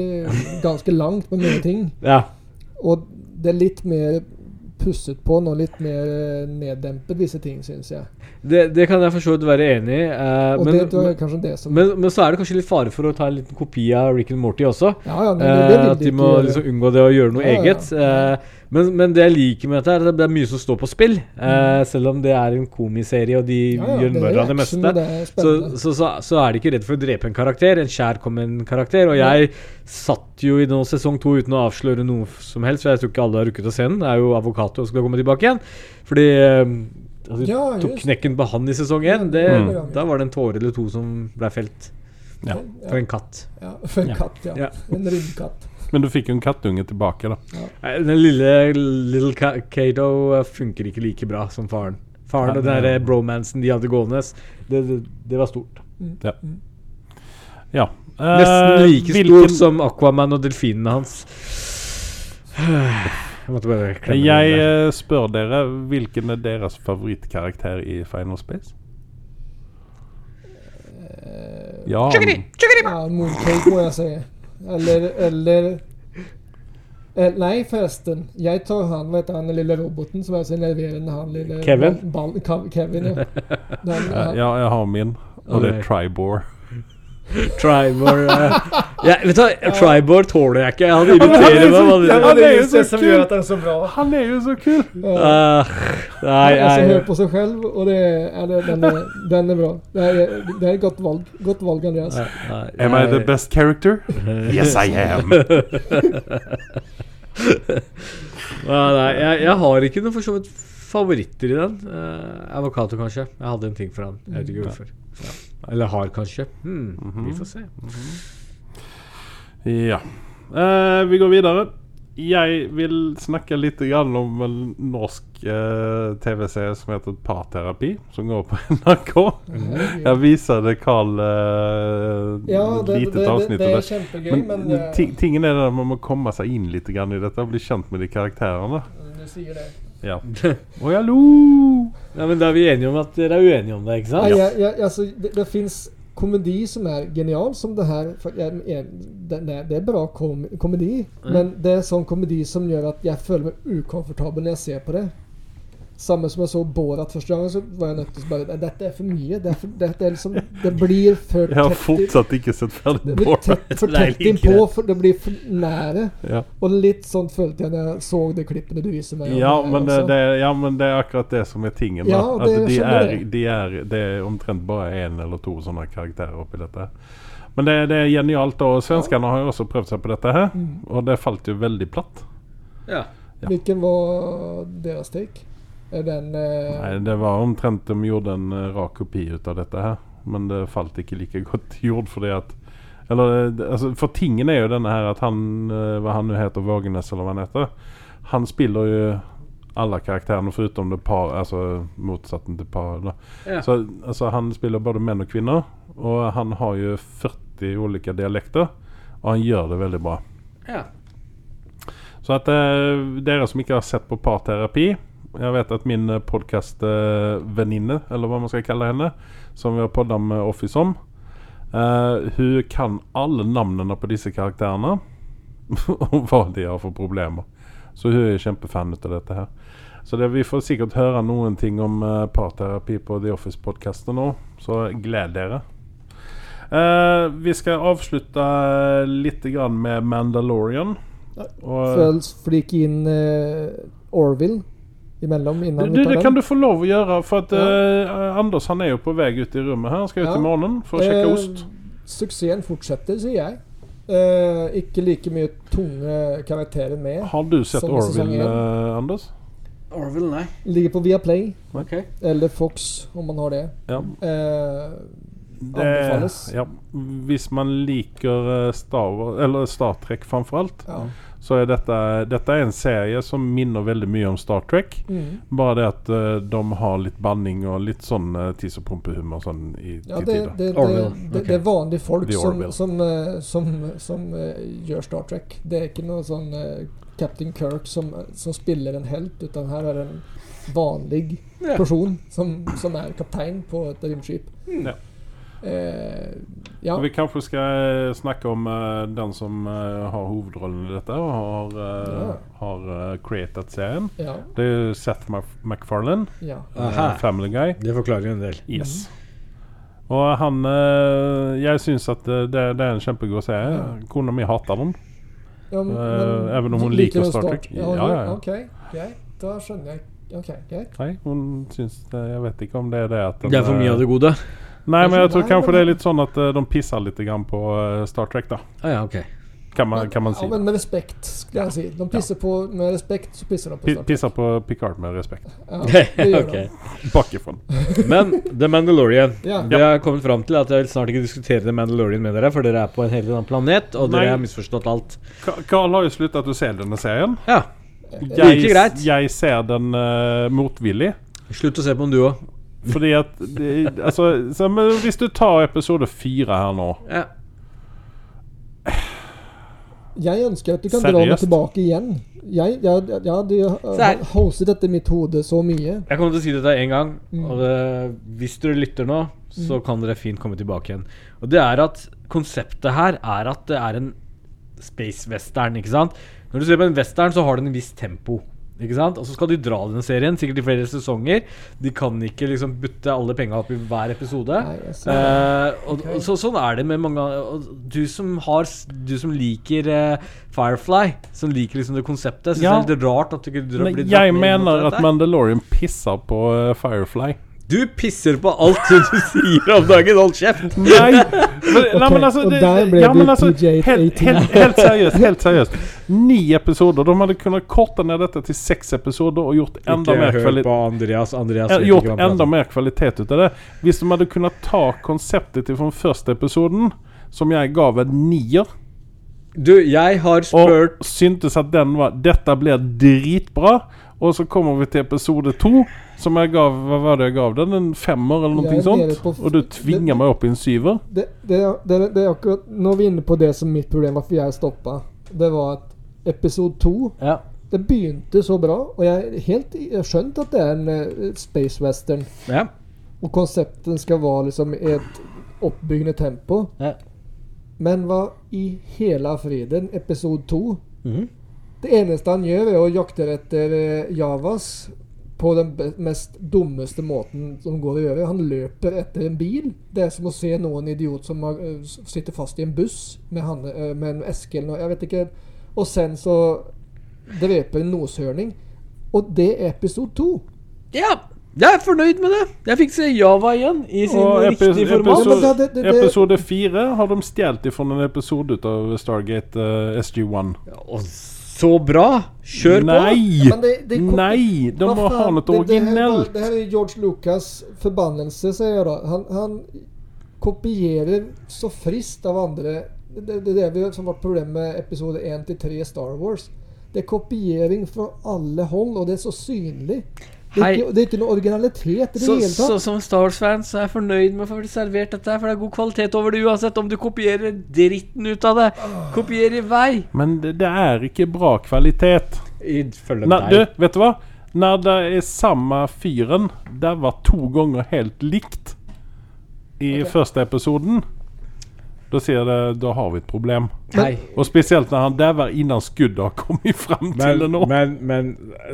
ganske langt med mye ting.
ja.
Og det er litt mer pusset på nå, litt mer eh, neddempet disse ting, syns jeg.
Det, det kan jeg for så vidt være enig i. eh, men, men, men så er det kanskje litt fare for å ta en liten kopi av Rick and Morty også.
Ja, ja, men
Eh, at
de
må liksom unngå det å gjøre noe
Ja,
eget. Eh, men, men det jeg liker med dette, er at det er mye som står på spill. Eh, selv om det er en komiserie, og de
Mm. Ja, ja,
gjør narr av det meste.
det er
Så, så, så, så er de ikke redd for å drepe en karakter. En kjærkommen karakter. Og jeg satt jo i nå sesong to uten å avsløre noe som helst, for jeg tror ikke alle har rukket å se den. Det er jo Avokato som skal komme tilbake igjen. Fordi eh, altså,
Ja,
tok knekken på han i sesong én. Det,
Mm.
Da var det en tåre eller to som ble felt.
Ja.
For en katt.
Ja, for en katt, ja.
Ja.
En rundkatt.
Men du fikk jo en kattunge tilbake, da.
Ja. Den lille Little Ca- Kato eh, funker ikke like bra som faren. Faren
Ja,
og den der bromansen de hadde gående, det, det, det var stort.
Ja. ja. Eh,
Nesten like
hvilken-
stor som Aquaman og delfinene hans. Jeg måtte bare klemme
Jeg eh, spør dere hvilken er deres favorittkarakter i Final Space? Ja,
Ja, mooncake må jeg si. Eller, eller eh, Nei, forresten. Jeg tar han, vet du, han lille roboten som er så nerverende, han lille
Kevin?
Ball, Kevin, ja. Den,
ja, jeg har min, og det er Tribor.
Tribor uh, ja, Vet du hva, Tribor tåler jeg ikke. Han irriterer meg.
Det er
jo så kul. Han er jo så kul!
Uh, nei, nei.
hør på seg selv, og det er, det, den, er, den er bra. Det er, det er et godt valg, godt valg Andreas.
nei,
Am I the best character? Yes, I am!
Nei, nei jeg, jeg har ikke noe for så vidt favoritter i den. Uh, Avokado, kanskje. Jeg hadde en ting for han. Jeg vet ikke hvorfor. Ja. Eller har, kanskje. Hmm, Vi får se.
Ja. Eh, vi går videre. Jeg vil snakke litt grann om en norsk eh, TV-serie som heter Parterapi, som går på NRK. Jeg viser det Carl eh,
Ja, det,
lite
det, det,
avsnitt
det
av
er kjempegøy,
Men,
men, eh,
tingen er at man må komme seg inn litt grann i dette og bli kjent med de karakterene.
Du sier det.
Ja. Oi, hallo!
Ja, men da er vi enige om at dere er uenige om det, ikke sant?
Ja, ja, ja altså, det, det fins komedi som er genial, som det her er- det, det, det er bra kom, komedi, men det er sånn komedi som gjør at jeg føler meg ukomfortabel når jeg ser på det. Samme som jeg så Borat første gang, så var jeg nødt til å bare Dette er for mye. Det, er for, dette er liksom, det blir for
Jeg har fortsatt ikke sett ferdig
Det blir tett, for tett innpå,
det.
for det blir for nære.
Ja.
Og litt sånn følte jeg når jeg så de klippene du viser meg.
Ja, men det, det, ja, men det er akkurat det som er tingen. Da.
Ja, det
at de er, de er, det er omtrent bare én eller to sånne karakterer oppi dette. Men det, det er genialt. Og svenskene har jo også prøvd seg på dette her,
Mm.
og det falt jo veldig platt.
Ja.
Ja.
Hvilken var deres take? Den eh,
Nei, Det var omtrent de gjorde en eh, rak kopi ut av dette her, men det falt ikke like godt i jord fordi at eller, eh, det- altså, For tingen er jo denne her at han eh, Hva han nå heter, Vågenes, eller hva han heter, han spiller jo alle karakterene foruten det par, altså motsatt til par. Da.
Ja.
Så altså, han spiller både menn og kvinner, og han har jo 40 ulike dialekter, og han gjør det veldig bra.
ja.
Så at eh, dere som ikke har sett på parterapi Jeg vet at min eh, podkastvenninne, eller hva man skal kalle henne, som vi har podda med Office om, uh, hun kan alle navnene på disse karakterene. og hva de har for problemer. Så hun er kjempefan av dette her. Så det, vi får sikkert høre noen ting om uh, parterapi på The Office-podkasten nå, så gled dere. Uh, vi skal avslutte litt grann med Mandalorian. Og,
flik flike inn uh, Orville imellom innan
du, det kan du få lov å gjøre, for at
Ja.
uh, Anders han er jo på vei ut i rommet her. Han skal ut
Ja.
i morgenen for å sjekke
uh,
ost.
Suksessen fortsetter, sier jeg. Uh, ikke like mye tunge karakterer med.
Har du sett Orville, Anders?
Orville, nei.
Ligger på Viaplay,
Okay.
eller Fox, om man har det.
Ja.
Eh,
Det,
Anbefales.
ja. Hvis man liker Star, eller Star Trek framfor alt,
ja.
Så er dette, dette er en serie som minner veldig mye om Star Trek.
Mm.
Bare det at uh, de har litt banning og litt sånn uh, tiss og pumpehumor sånn i,
Ja, det, det, det,
okay.
det, er vanlige folk
The
som, som, eh, som, som uh, gjør Star Trek. Det er ikke noe sånn eh, Captain Kirk som, som spiller en helt, utan her er det en vanlig person som, som er kaptein på et romskip.
Ja.
Eh, ja.
Vi kanskje skal eh, snakke om eh, den som har hovedrollen i dette, og har, uh,
Ja.
har created serien.
ja.
Det er Seth Mac- MacFarlane,
Ja.
Aha.
Family Guy.
Det forklarer en del.
Yes. Og han Jeg syns at det, det er en kjempegod serie.
Ja.
Kona mi hater den.
ja men-
uh, even om hun
liker
Star Trek.
Ja,
Ja, ja, ja.
Ok, greit. Da skjønner jeg. Ok, greit.
Nei, hun syns det, Jeg vet ikke om det er det at den,
Det er for mye av det gode.
Nei, men jeg tror kanskje det er litt sånn at uh, de pisser litt grann på eh, Star Trek, da.
Ah, ja, okay.
Kan man, kan man si.
Ja, men med respekt, skulle jeg si. De pisser på Med respekt så pisser de på Star Trek.
Pisser på Picard med respekt.
Ja, det gjør de.
Bakifrån.
Men The Mandalorian.
Ja.
Vi har kommet fram til at jeg vil snart ikke diskutere The Mandalorian med dere, for dere er på en helt annen planet, og
Nei.
dere har misforstått alt.
Carl har jo sluttet å se denne serien.
Ja.
Jeg,
Like greit.
jeg ser den uh, motvillig.
Slutt å se på den, du òg.
Fordi at det, Altså, så, men hvis du tar episode fire her nå
Ja.
Jeg ønsker at du kan dra meg tilbake igjen. Jeg, jeg, jeg hadde hostet dette i mitt hode så mye.
Jeg kommer til å si dette en gang,
Mm.
og det, hvis dere lytter nå, så kan dere fint komme tilbake igjen. Og det er at konseptet her er at det er en space western, ikke sant? Når du ser på en western, så har den en viss tempo. Ikke sant? Og så skal de dra denne serien, sikkert i flere sesonger. De kan ikke liksom butte alle penga opp i hver episode.
Nei,
Eh, og, og så, sånn er det med mange og Du som har Du som liker eh, Firefly, som liker liksom det konseptet, syns
Ja.
det er litt rart at du ikke drar,
Men
blir dratt
jeg mener at. Mandalorian pisser på eh, Firefly.
Du pisser på alt du sier om dagen! Hold kjeft!
Nei, men, nei, men altså,
og
det,
der ble
ja, men altså
PJ-18.
helt, helt, helt seriøst. Helt seriøst. Ni episoder. De hadde kunnet korte ned dette til seks episoder og gjort enda mer
på Andreas. Andreas
Ja, gjort enda mer kvalitet ut av det. Hvis de hadde kunnet ta konseptet fra første episoden, som jeg ga en nier,
Du, jeg har
og syntes at den var Dette blir dritbra. Og så kommer vi til episode to, som jeg gav Hva var det jeg gav den? En femmer, eller noe sånt?
på
Og du tvinger
det-
meg opp i en syver?
Det, det, det, er akkurat Nå er vi inne på det som mitt problem hvorfor jeg stoppa. Det var at episode to
Ja.
Det begynte så bra, og jeg helt jeg har skjønt at det er en uh, space western.
ja.
Og konsepten skal være liksom i et oppbyggende tempo.
Ja.
Men hva i hele friden, episode to
Mhm.
Det eneste han gjør, er å jakte etter eh, Javas på den mest dummeste måten som går å gjøre. Han løper etter en bil. Det er som å se noen idiot som har, eh, sitter fast i en buss med, han, eh, med en eske eller noe. Jeg vet ikke. Og sen så dreper en noshørning. Og det er episode to.
ja. Jeg er fornøyd med det. Jeg fikk se Java igjen i sin riktige format.
Ja,
episode,
det- det- det-
episode fire har de stjålet fra en episode ut av Stargate uh, SG1.
Og så bra! Kjør på!
Nei!
Men det- det kom-
Nei! De må ha
fan,
noe
det- det
originellt.
Er George Lucas förbannelse, sier jeg da. Han, han kopierer så friskt av andre. Det, det, det er det som var problemet med episode 1 til 3 Star Wars. Det er kopiering fra alle hold, og det er så synlig. Det er, ikke, det er ikke noe originalitet i det hele tatt.
så som Star Wars-fan så er jeg fornøyd med å få servert dette, for det er god kvalitet over det uansett om du kopierer dritten ut av det. Kopier i vei.
Men det, det er ikke bra kvalitet.
Ifølge
deg. du, vet du hva? Når det er samme fyren Det var to ganger helt likt i
okay.
første episoden. Da sier det, da har vi et problem.
Nei.
Og spesielt når han dauer innan skuddet har kommet fram til det nå.
men, men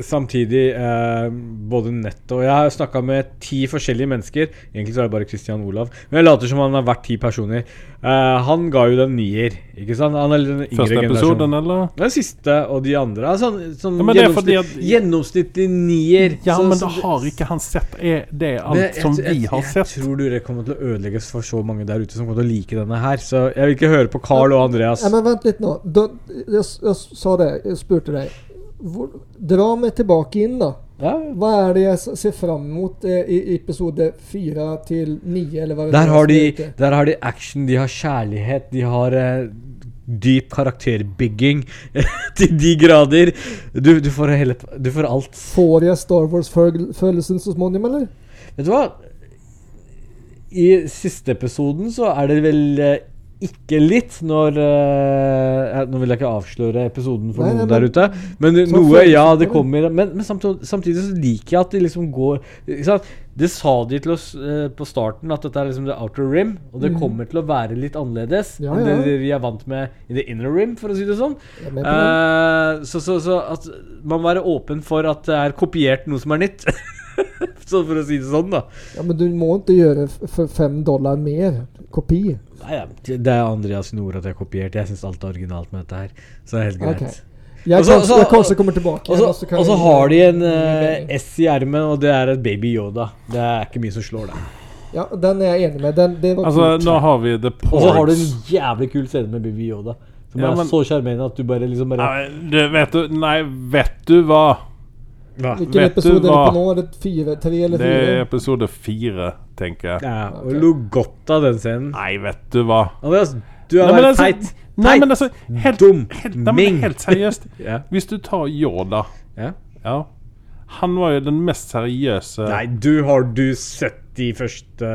samtidig eh, Både nett og Jeg har snakka med ti forskjellige mennesker. Egentlig så er det bare Christian Olav. Men jeg later som han har vært ti personer. Eh, han ga jo den nier. Ikke sant? Han er den yngre
Første
generasjonen.
episoden, eller?
Den siste og de andre. Altså, Sånn, sånn
Ja,
gjennomsnitt,
at-
gjennomsnittlig nier.
Ja,
Så-
men da har ikke han sett er det alt
det- jeg-
som vi har
jeg,
sett.
tror det kommer til å ødelegges for så mange der ute som kommer til å like denne her. Så jeg vil ikke høre på Carl og Andreas.
Ja, men vent litt nå. Da, jeg, jeg sa det, jeg spurte deg. Hvor, dra meg tilbake inn, da.
Ja,
Hva er det jeg ser fram mot eh, i episode fire til ni, er
har, de,
er
der har de action, de har kjærlighet, de har eh, dyp karakterbygging til de grader. Du, du, får hele, du får alt.
Får jeg Star Wars-følelsen så småningom, eller?
Vet du hva? I siste episoden så er det vel eh, ikke litt når uh, Nå vil jeg ikke avsløre episoden for
Nei, nei,
noen der ute. Men noe, ja, det kommer Men, men samtidig, samtidig så liker jeg at de liksom går? Det sa de til oss uh, på starten, at dette er liksom the outer rim. Og det
mm.
kommer til å være litt annerledes
Ja,
enn
ja.
det vi er vant med i the inner rim, for å si det sånn. Eh, så, så, så at man må være åpen for at det er kopiert noe som er nytt. så for å si det sånn, da.
Ja, men du må ikke gjøre f- for fem dollar mer kopi.
Nei, det det er Andreas sine ord at jeg har kopiert. Jeg syns alt er originalt med dette her. Så det er helt greit.
Okay. Jeg,
også,
kanskje, jeg kanskje kommer tilbake.
Og så,
kan
og så har de en eh. S i ermet, og det er et Baby Yoda. Det er ikke mye som slår det.
Ja, den er jeg enig med. Den, det var
Altså,
kult.
nå har vi The
Og så har du en jævlig kul scene med Baby Yoda. Som
Ja,
er så sjarmerende at du bare liksom bare
Nei, du, vet du Nei, vet du hva?
Hvilken
vet du
episode er det på nå? Er det fire, tre eller
Det er episode fire, tenker jeg.
Ja, og
okay.
lo godt av den scenen.
Nei, vet du hva?
Andreas, du er
men
bare
altså-
teit.
Nei, men altså Helt,
Dum.
helt, nei, men helt seriøst.
Ja.
Hvis du tar Yoda
ja.
Ja. Han var jo den mest seriøse
Nei, du har du sett de første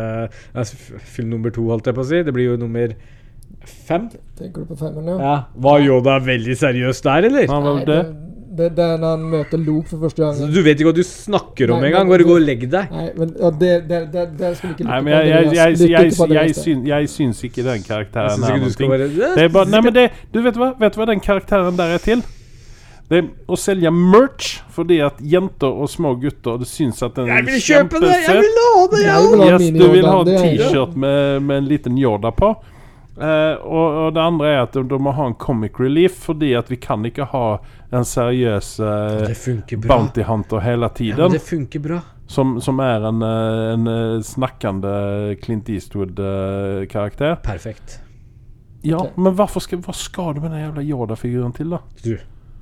altså, Film nummer to, holdt jeg på å si. Det blir jo nummer fem.
Tenker du på femmeren, ja?
Ja. Var Yoda veldig seriøs der, eller?
Han var
Nei,
vel det?
Det, det, er når han møter Luke for første
Så du vet ikke hva du snakker om engang. Bare gå og legg deg.
Nei, men ja, det, det, det, det skal vi ikke lytte
Nei, men jeg, jeg, jeg,
Andreas.
Jeg,
ikke
jeg, syn, jeg syns ikke den karakteren er noe
bare
Det er bare Nei, men det Du vet hva? Vet du hva den karakteren der er til? Det er å selge merch fordi at jenter og små gutter Det syns at den
Jeg vil kjøpe det! Jeg vil ha det!
Jeg vil ha
Yes, du vil ha
er.
T-shirt med, med en liten Yoda på. Uh, og, og det andre er at de, de må ha en comic relief, fordi at vi kan ikke ha en seriøs eh,
Det funker bra.
bounty hunter hele tiden.
Ja, det funker bra.
som, som er en, eh, en eh, snakkende Clint Eastwood-karakter.
Perfekt.
ja, men hvorfor skal, hva skal du med den jævla Yoda-figuren til, da?
Du,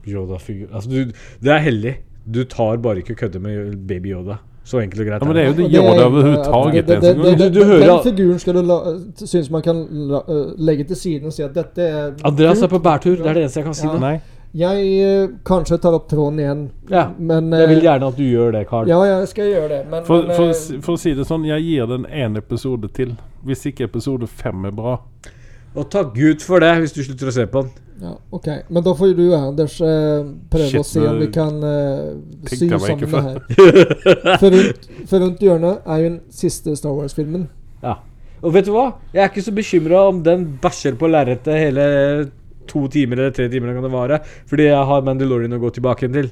Yoda-figur Altså, du, det er heldig. Du tar bare ikke kødde med baby Yoda. Så enkelt og greit.
Ja, men det er jo
det
Yoda overhodet
hører
Den figuren skal du la, synes man kan la, eh, legge til siden og si at dette er
Andreas er på bærtur. Det er det eneste jeg kan si
Ja.
Nei.
Jeg eh, kanskje tar opp tråden igjen,
Ja.
men
Jeg vil
eh,
gjerne at du gjør det, Carl.
Ja, jeg skal gjøre det, men,
For,
men
for,
eh,
for å si det sånn, jeg gir den én episode til. Hvis ikke episode fem er bra.
Og takk Gud for det, hvis du slutter å se på den.
ja, Ok, men da får du Anders eh, prøve
Shit,
å se om vi kan uh, sy sammen det her. For rundt, for rundt hjørnet er jo den siste Star Wars-filmen.
Ja. Og vet du hva? Jeg er ikke så bekymra om den bæsjer på lerretet hele to timer eller tre timer kan det vare. Fordi jeg har Mandalorian å gå tilbake igjen til.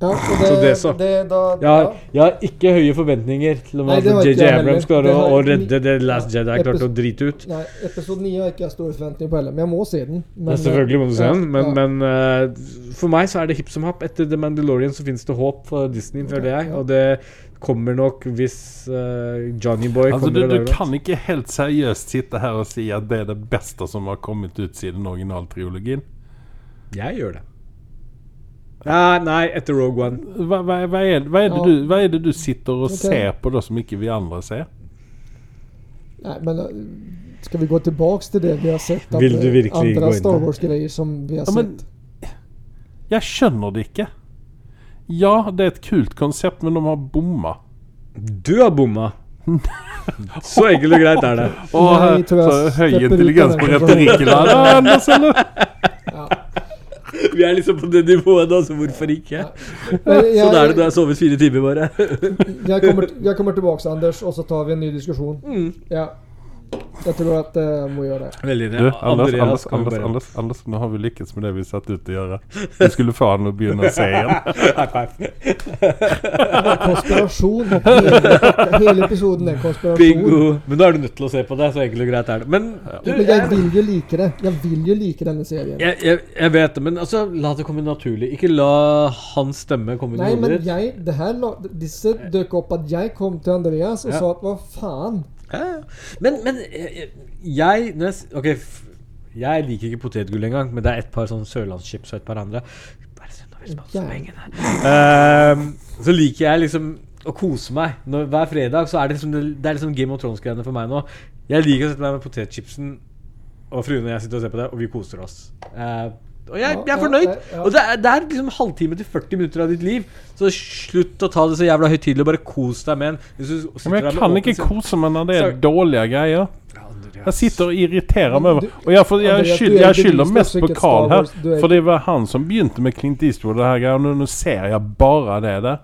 Ja, så det,
Så det så.
det da,
Jeg har, jeg har ikke høye forventninger til om
det
JJ Abrams klarer å, å redde The Last Jedi.
Epis-
Klarte å drite ut.
Nei, episode 9 har ikke jeg store forventninger på heller, men jeg må se den. Men,
Ja, selvfølgelig må du se den, men,
ja.
men uh, for meg så er det hipp som happ. Etter The Mandalorian så finnes det håp for Disney, føler jeg.
ja.
Og det kommer nok hvis uh, Johnny Boy
Altså,
kommer
du, du kan ikke helt seriøst sitte her og si at det er det beste som har kommet ut siden originaltriologien.
Jeg gjør det. Nei, nei, etter Rogue One.
Hva, hva, hva, er, hva, er det du, hva er det du sitter og
okay.
ser på da som ikke vi andre ser?
Nei, men eh, skal vi gå tilbaks til det vi har sett?
Vil du
eh,
virkelig gå inn
Star
det?
Wars-greier som vi har
Ja, men- Jeg skjønner det ikke. Ja, det er et kult konsept, men de har bomma.
Du har bomma. Så enkelt og greit er det.
Og
Nei,
så høy intelligens på retorikken her. Ja,
Vi er liksom på det nivået nå, så hvorfor ikke?
Ja. jeg,
Sånn er det når jeg har sovet fire timer bare.
jeg, kommer, jeg kommer tilbake, Anders, og så tar vi en ny diskusjon.
Mm.
Ja. Jeg tror at eh, jeg må gjøre det.
Veldig
Du, Anders,
vi
Anders, Anders, Anders, nå har vi lykkes med det vi satt ut til å gjøre. Du skulle få han å begynne å se igjen.
High five.
Konspirasjon. Hele, hele episoden er konspirasjon.
Bingo. Men da er du nødt til å se på det, så enkelt og greit er det. Men du,
Men jeg vil jo like det. Jeg vil jo like denne serien.
jeg, jeg, jeg vet det, men altså, la det komme naturlig. Ikke la hans stemme komme inn i
men
hodet ditt.
disse dukket opp at jeg kom til Andreas og
Ja.
sa at hva faen?
Ja. Men, men jeg, jeg når jeg, s- Ok, jeg liker ikke potetgull engang, men det er et par sånn sørlandschips og et par andre. Bare synd
Ja.
så pengene. Uh, så liker jeg liksom å kose meg. Når, hver fredag så er det liksom det, er liksom Game of Thrones-greiene for meg nå. Jeg liker å sette meg med potetchipsen, og fruen og jeg sitter og ser på det, og vi koser oss. Eh, og jeg, jeg er fornøyd. Og det er, det er liksom halvtime til 40 minutter av ditt liv. Så slutt å ta det så jævla høytidelig, og bare kos deg med en. Hvis du
Men jeg kan ikke kose meg når det er dårlige greier. Jeg sitter og irriterer meg over Og jeg, for, jeg,
Andreas,
skyld,
er
jeg skylder mest på Carl her.
Er-
For det var han som begynte med Clint Eastwood, det her greia. Og nå ser jeg bare det der.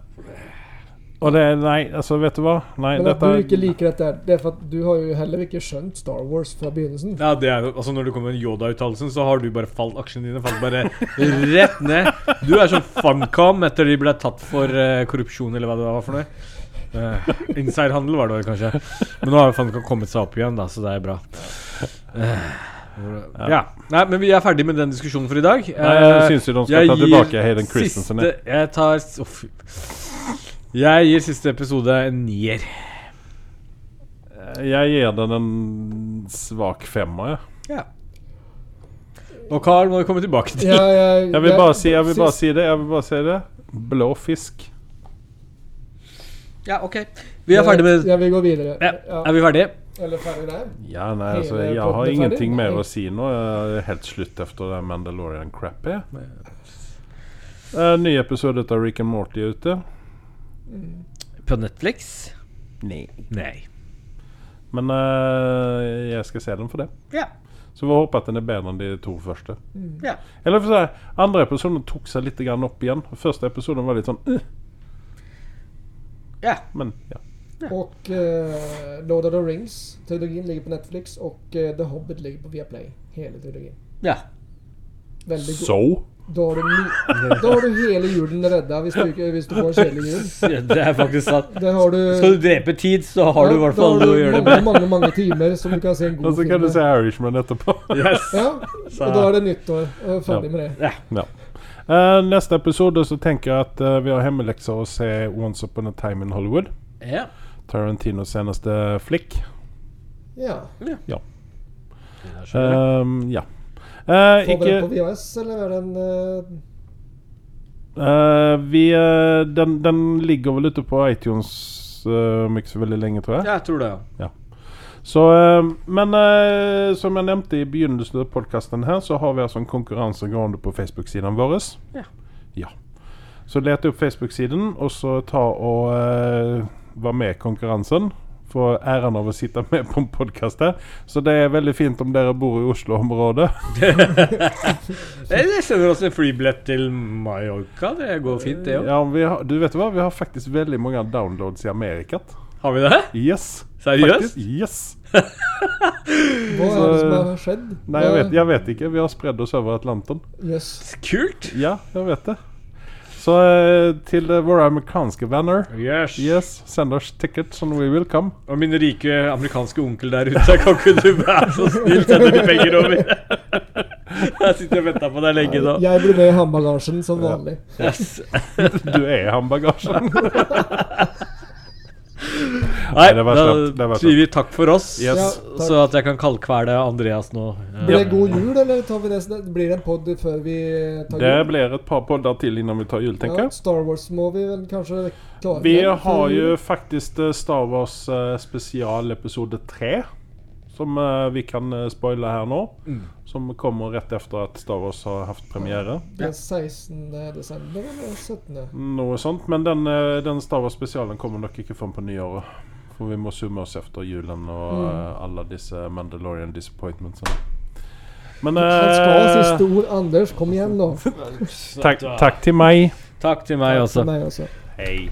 Og det Nei, altså, vet du hva? Nei,
Men at
dette
du ikke liker dette, det er for at du har jo heller ikke skjønt Star Wars fra begynnelsen.
Ja, det er jo, altså Når det kommer Yoda-uttalelsen, så har du bare falt aksjene dine falt bare rett ned. Du er sånn Funcom etter de ble tatt for uh, korrupsjon, eller hva det var for noe. Uh, Insiderhandel var det vel kanskje. Men nå har jo Funcom kommet seg opp igjen, da, så det er bra. Uh. ja. Nei, men vi er ferdig med den diskusjonen for i dag.
Nei, jeg
Eh,
syns jo de skal
jeg
ta tilbake Hayden Christensen.
Siste, jeg tar fy. Jeg gir siste episode en nier.
Jeg gir den en svak femmer, jeg.
Ja. Og Carl må vi komme tilbake til.
Ja, jeg,
Jeg vil bare si, jeg vil bare si det. Jeg vil bare si det. Blå fisk.
Ja, ok. Vi er ferdig med
Jeg vil gå videre.
ja.
Ja.
Er vi ferdige?
Eller ferdig der.
Ja, nei, altså, jeg har ingenting mer å si nå. Jeg er helt slutt etter det Mandalorian-crappet. Uh, ny episode av Rick and Morty er ute.
På Netflix?
Nei.
Nei.
Men eh, jeg skal se den for det.
Ja.
Så vi håper at den er bedre enn de to første.
Ja.
Eller for å si, Andre episoden tok seg litt grann opp igjen. Første episoden var litt sånn uh,
ja.
Men ja.
Och uh, Lord of the Rings-trilogin ligger på Netflix och uh, The Hobbit ligger på Viaplay. Hele trilogin.
ja.
Veldig god.
So?
Da har, du da har du hele julen redda hvis du, hvis du får en kjedelig jul.
Det er faktisk sant.
Har du,
Skal du drepe tid, så har du i hvert fall noe å gjøre det med.
mange, mange timer som du kan se en god
Og så kan du se Irishman etterpå.
Yes.
Ja, og da er det nyttår. Ferdig med det.
ja. Uh, neste episode så tenker jeg at uh, vi har hjemmelekser å se Once Upon a Time in Hollywood.
Ja.
Tarantinos seneste flikk.
Ja.
Um, ja. Eh,
Får
dere
den på VHS, eller er den uh...
eh, Vi den, den ligger vel ute på iTunes uh, ikke så veldig lenge, tror jeg.
Ja, Jeg tror det, ja.
Så, men som jeg nevnte i begynnelsen av podkasten her, så har vi altså en konkurranse gående på Facebook-siden vår.
Ja.
Ja. Så let opp Facebook-siden, og så ta og uh, være med i konkurransen. Få æren av å sitte med på en podkast her. Så det er veldig fint om dere bor i Oslo-området.
Jeg sender oss en flybillett til Mallorca. Det går fint, det òg.
Ja, du vet hva, vi har faktisk veldig mange downloads i Amerika.
Har vi det?
Yes.
Seriøst?
Faktisk. Yes.
Hva er det som har skjedd?
Nei, jeg vet, jeg vet ikke. Vi har spredd oss over Atlanten.
Yes.
Kult.
Ja, jeg vet det. Så eh, til eh, våre amerikanske venner
Yes.
Yes, send oss tickets and we will come.
Og min rike amerikanske onkel der ute, kan ikke du være så snill sende de penger over? Jeg sitter og venter på deg lenge nå.
Jeg blir med i håndbagasjen som vanlig.
Yes.
Du er i håndbagasjen.
Nei,
det var
da
slemt,
sier vi takk for oss,
Yes.
Ja,
så at jeg kan kaldkvele Andreas nå.
Blir det god jul, eller tar vi det, blir det en pod før vi tar
Det
jul?
blir et par podder til innan vi tar jul, tenker
Ja,
jeg.
Star Wars må vi vel kanskje klare
Vi har jo faktisk eh, Star Wars spesialepisode spesial episode 3. Som eh, vi kan eh, spoile her nå. Som kommer rett etter at Star Wars har hatt premiere.
Ja, er 16. desember eller 17.
Noe sånt. Men den, eh, den Star Wars-spesialen kommer nok ikke fram på nyåret. For vi må summe oss etter julen og
Mm.
alle disse Mandalorian disappointmentsene. Men
Han skal ha
stor
siste ord. Anders, kom igjen nå.
takk, takk til meg.
Takk til
meg også.
Hei.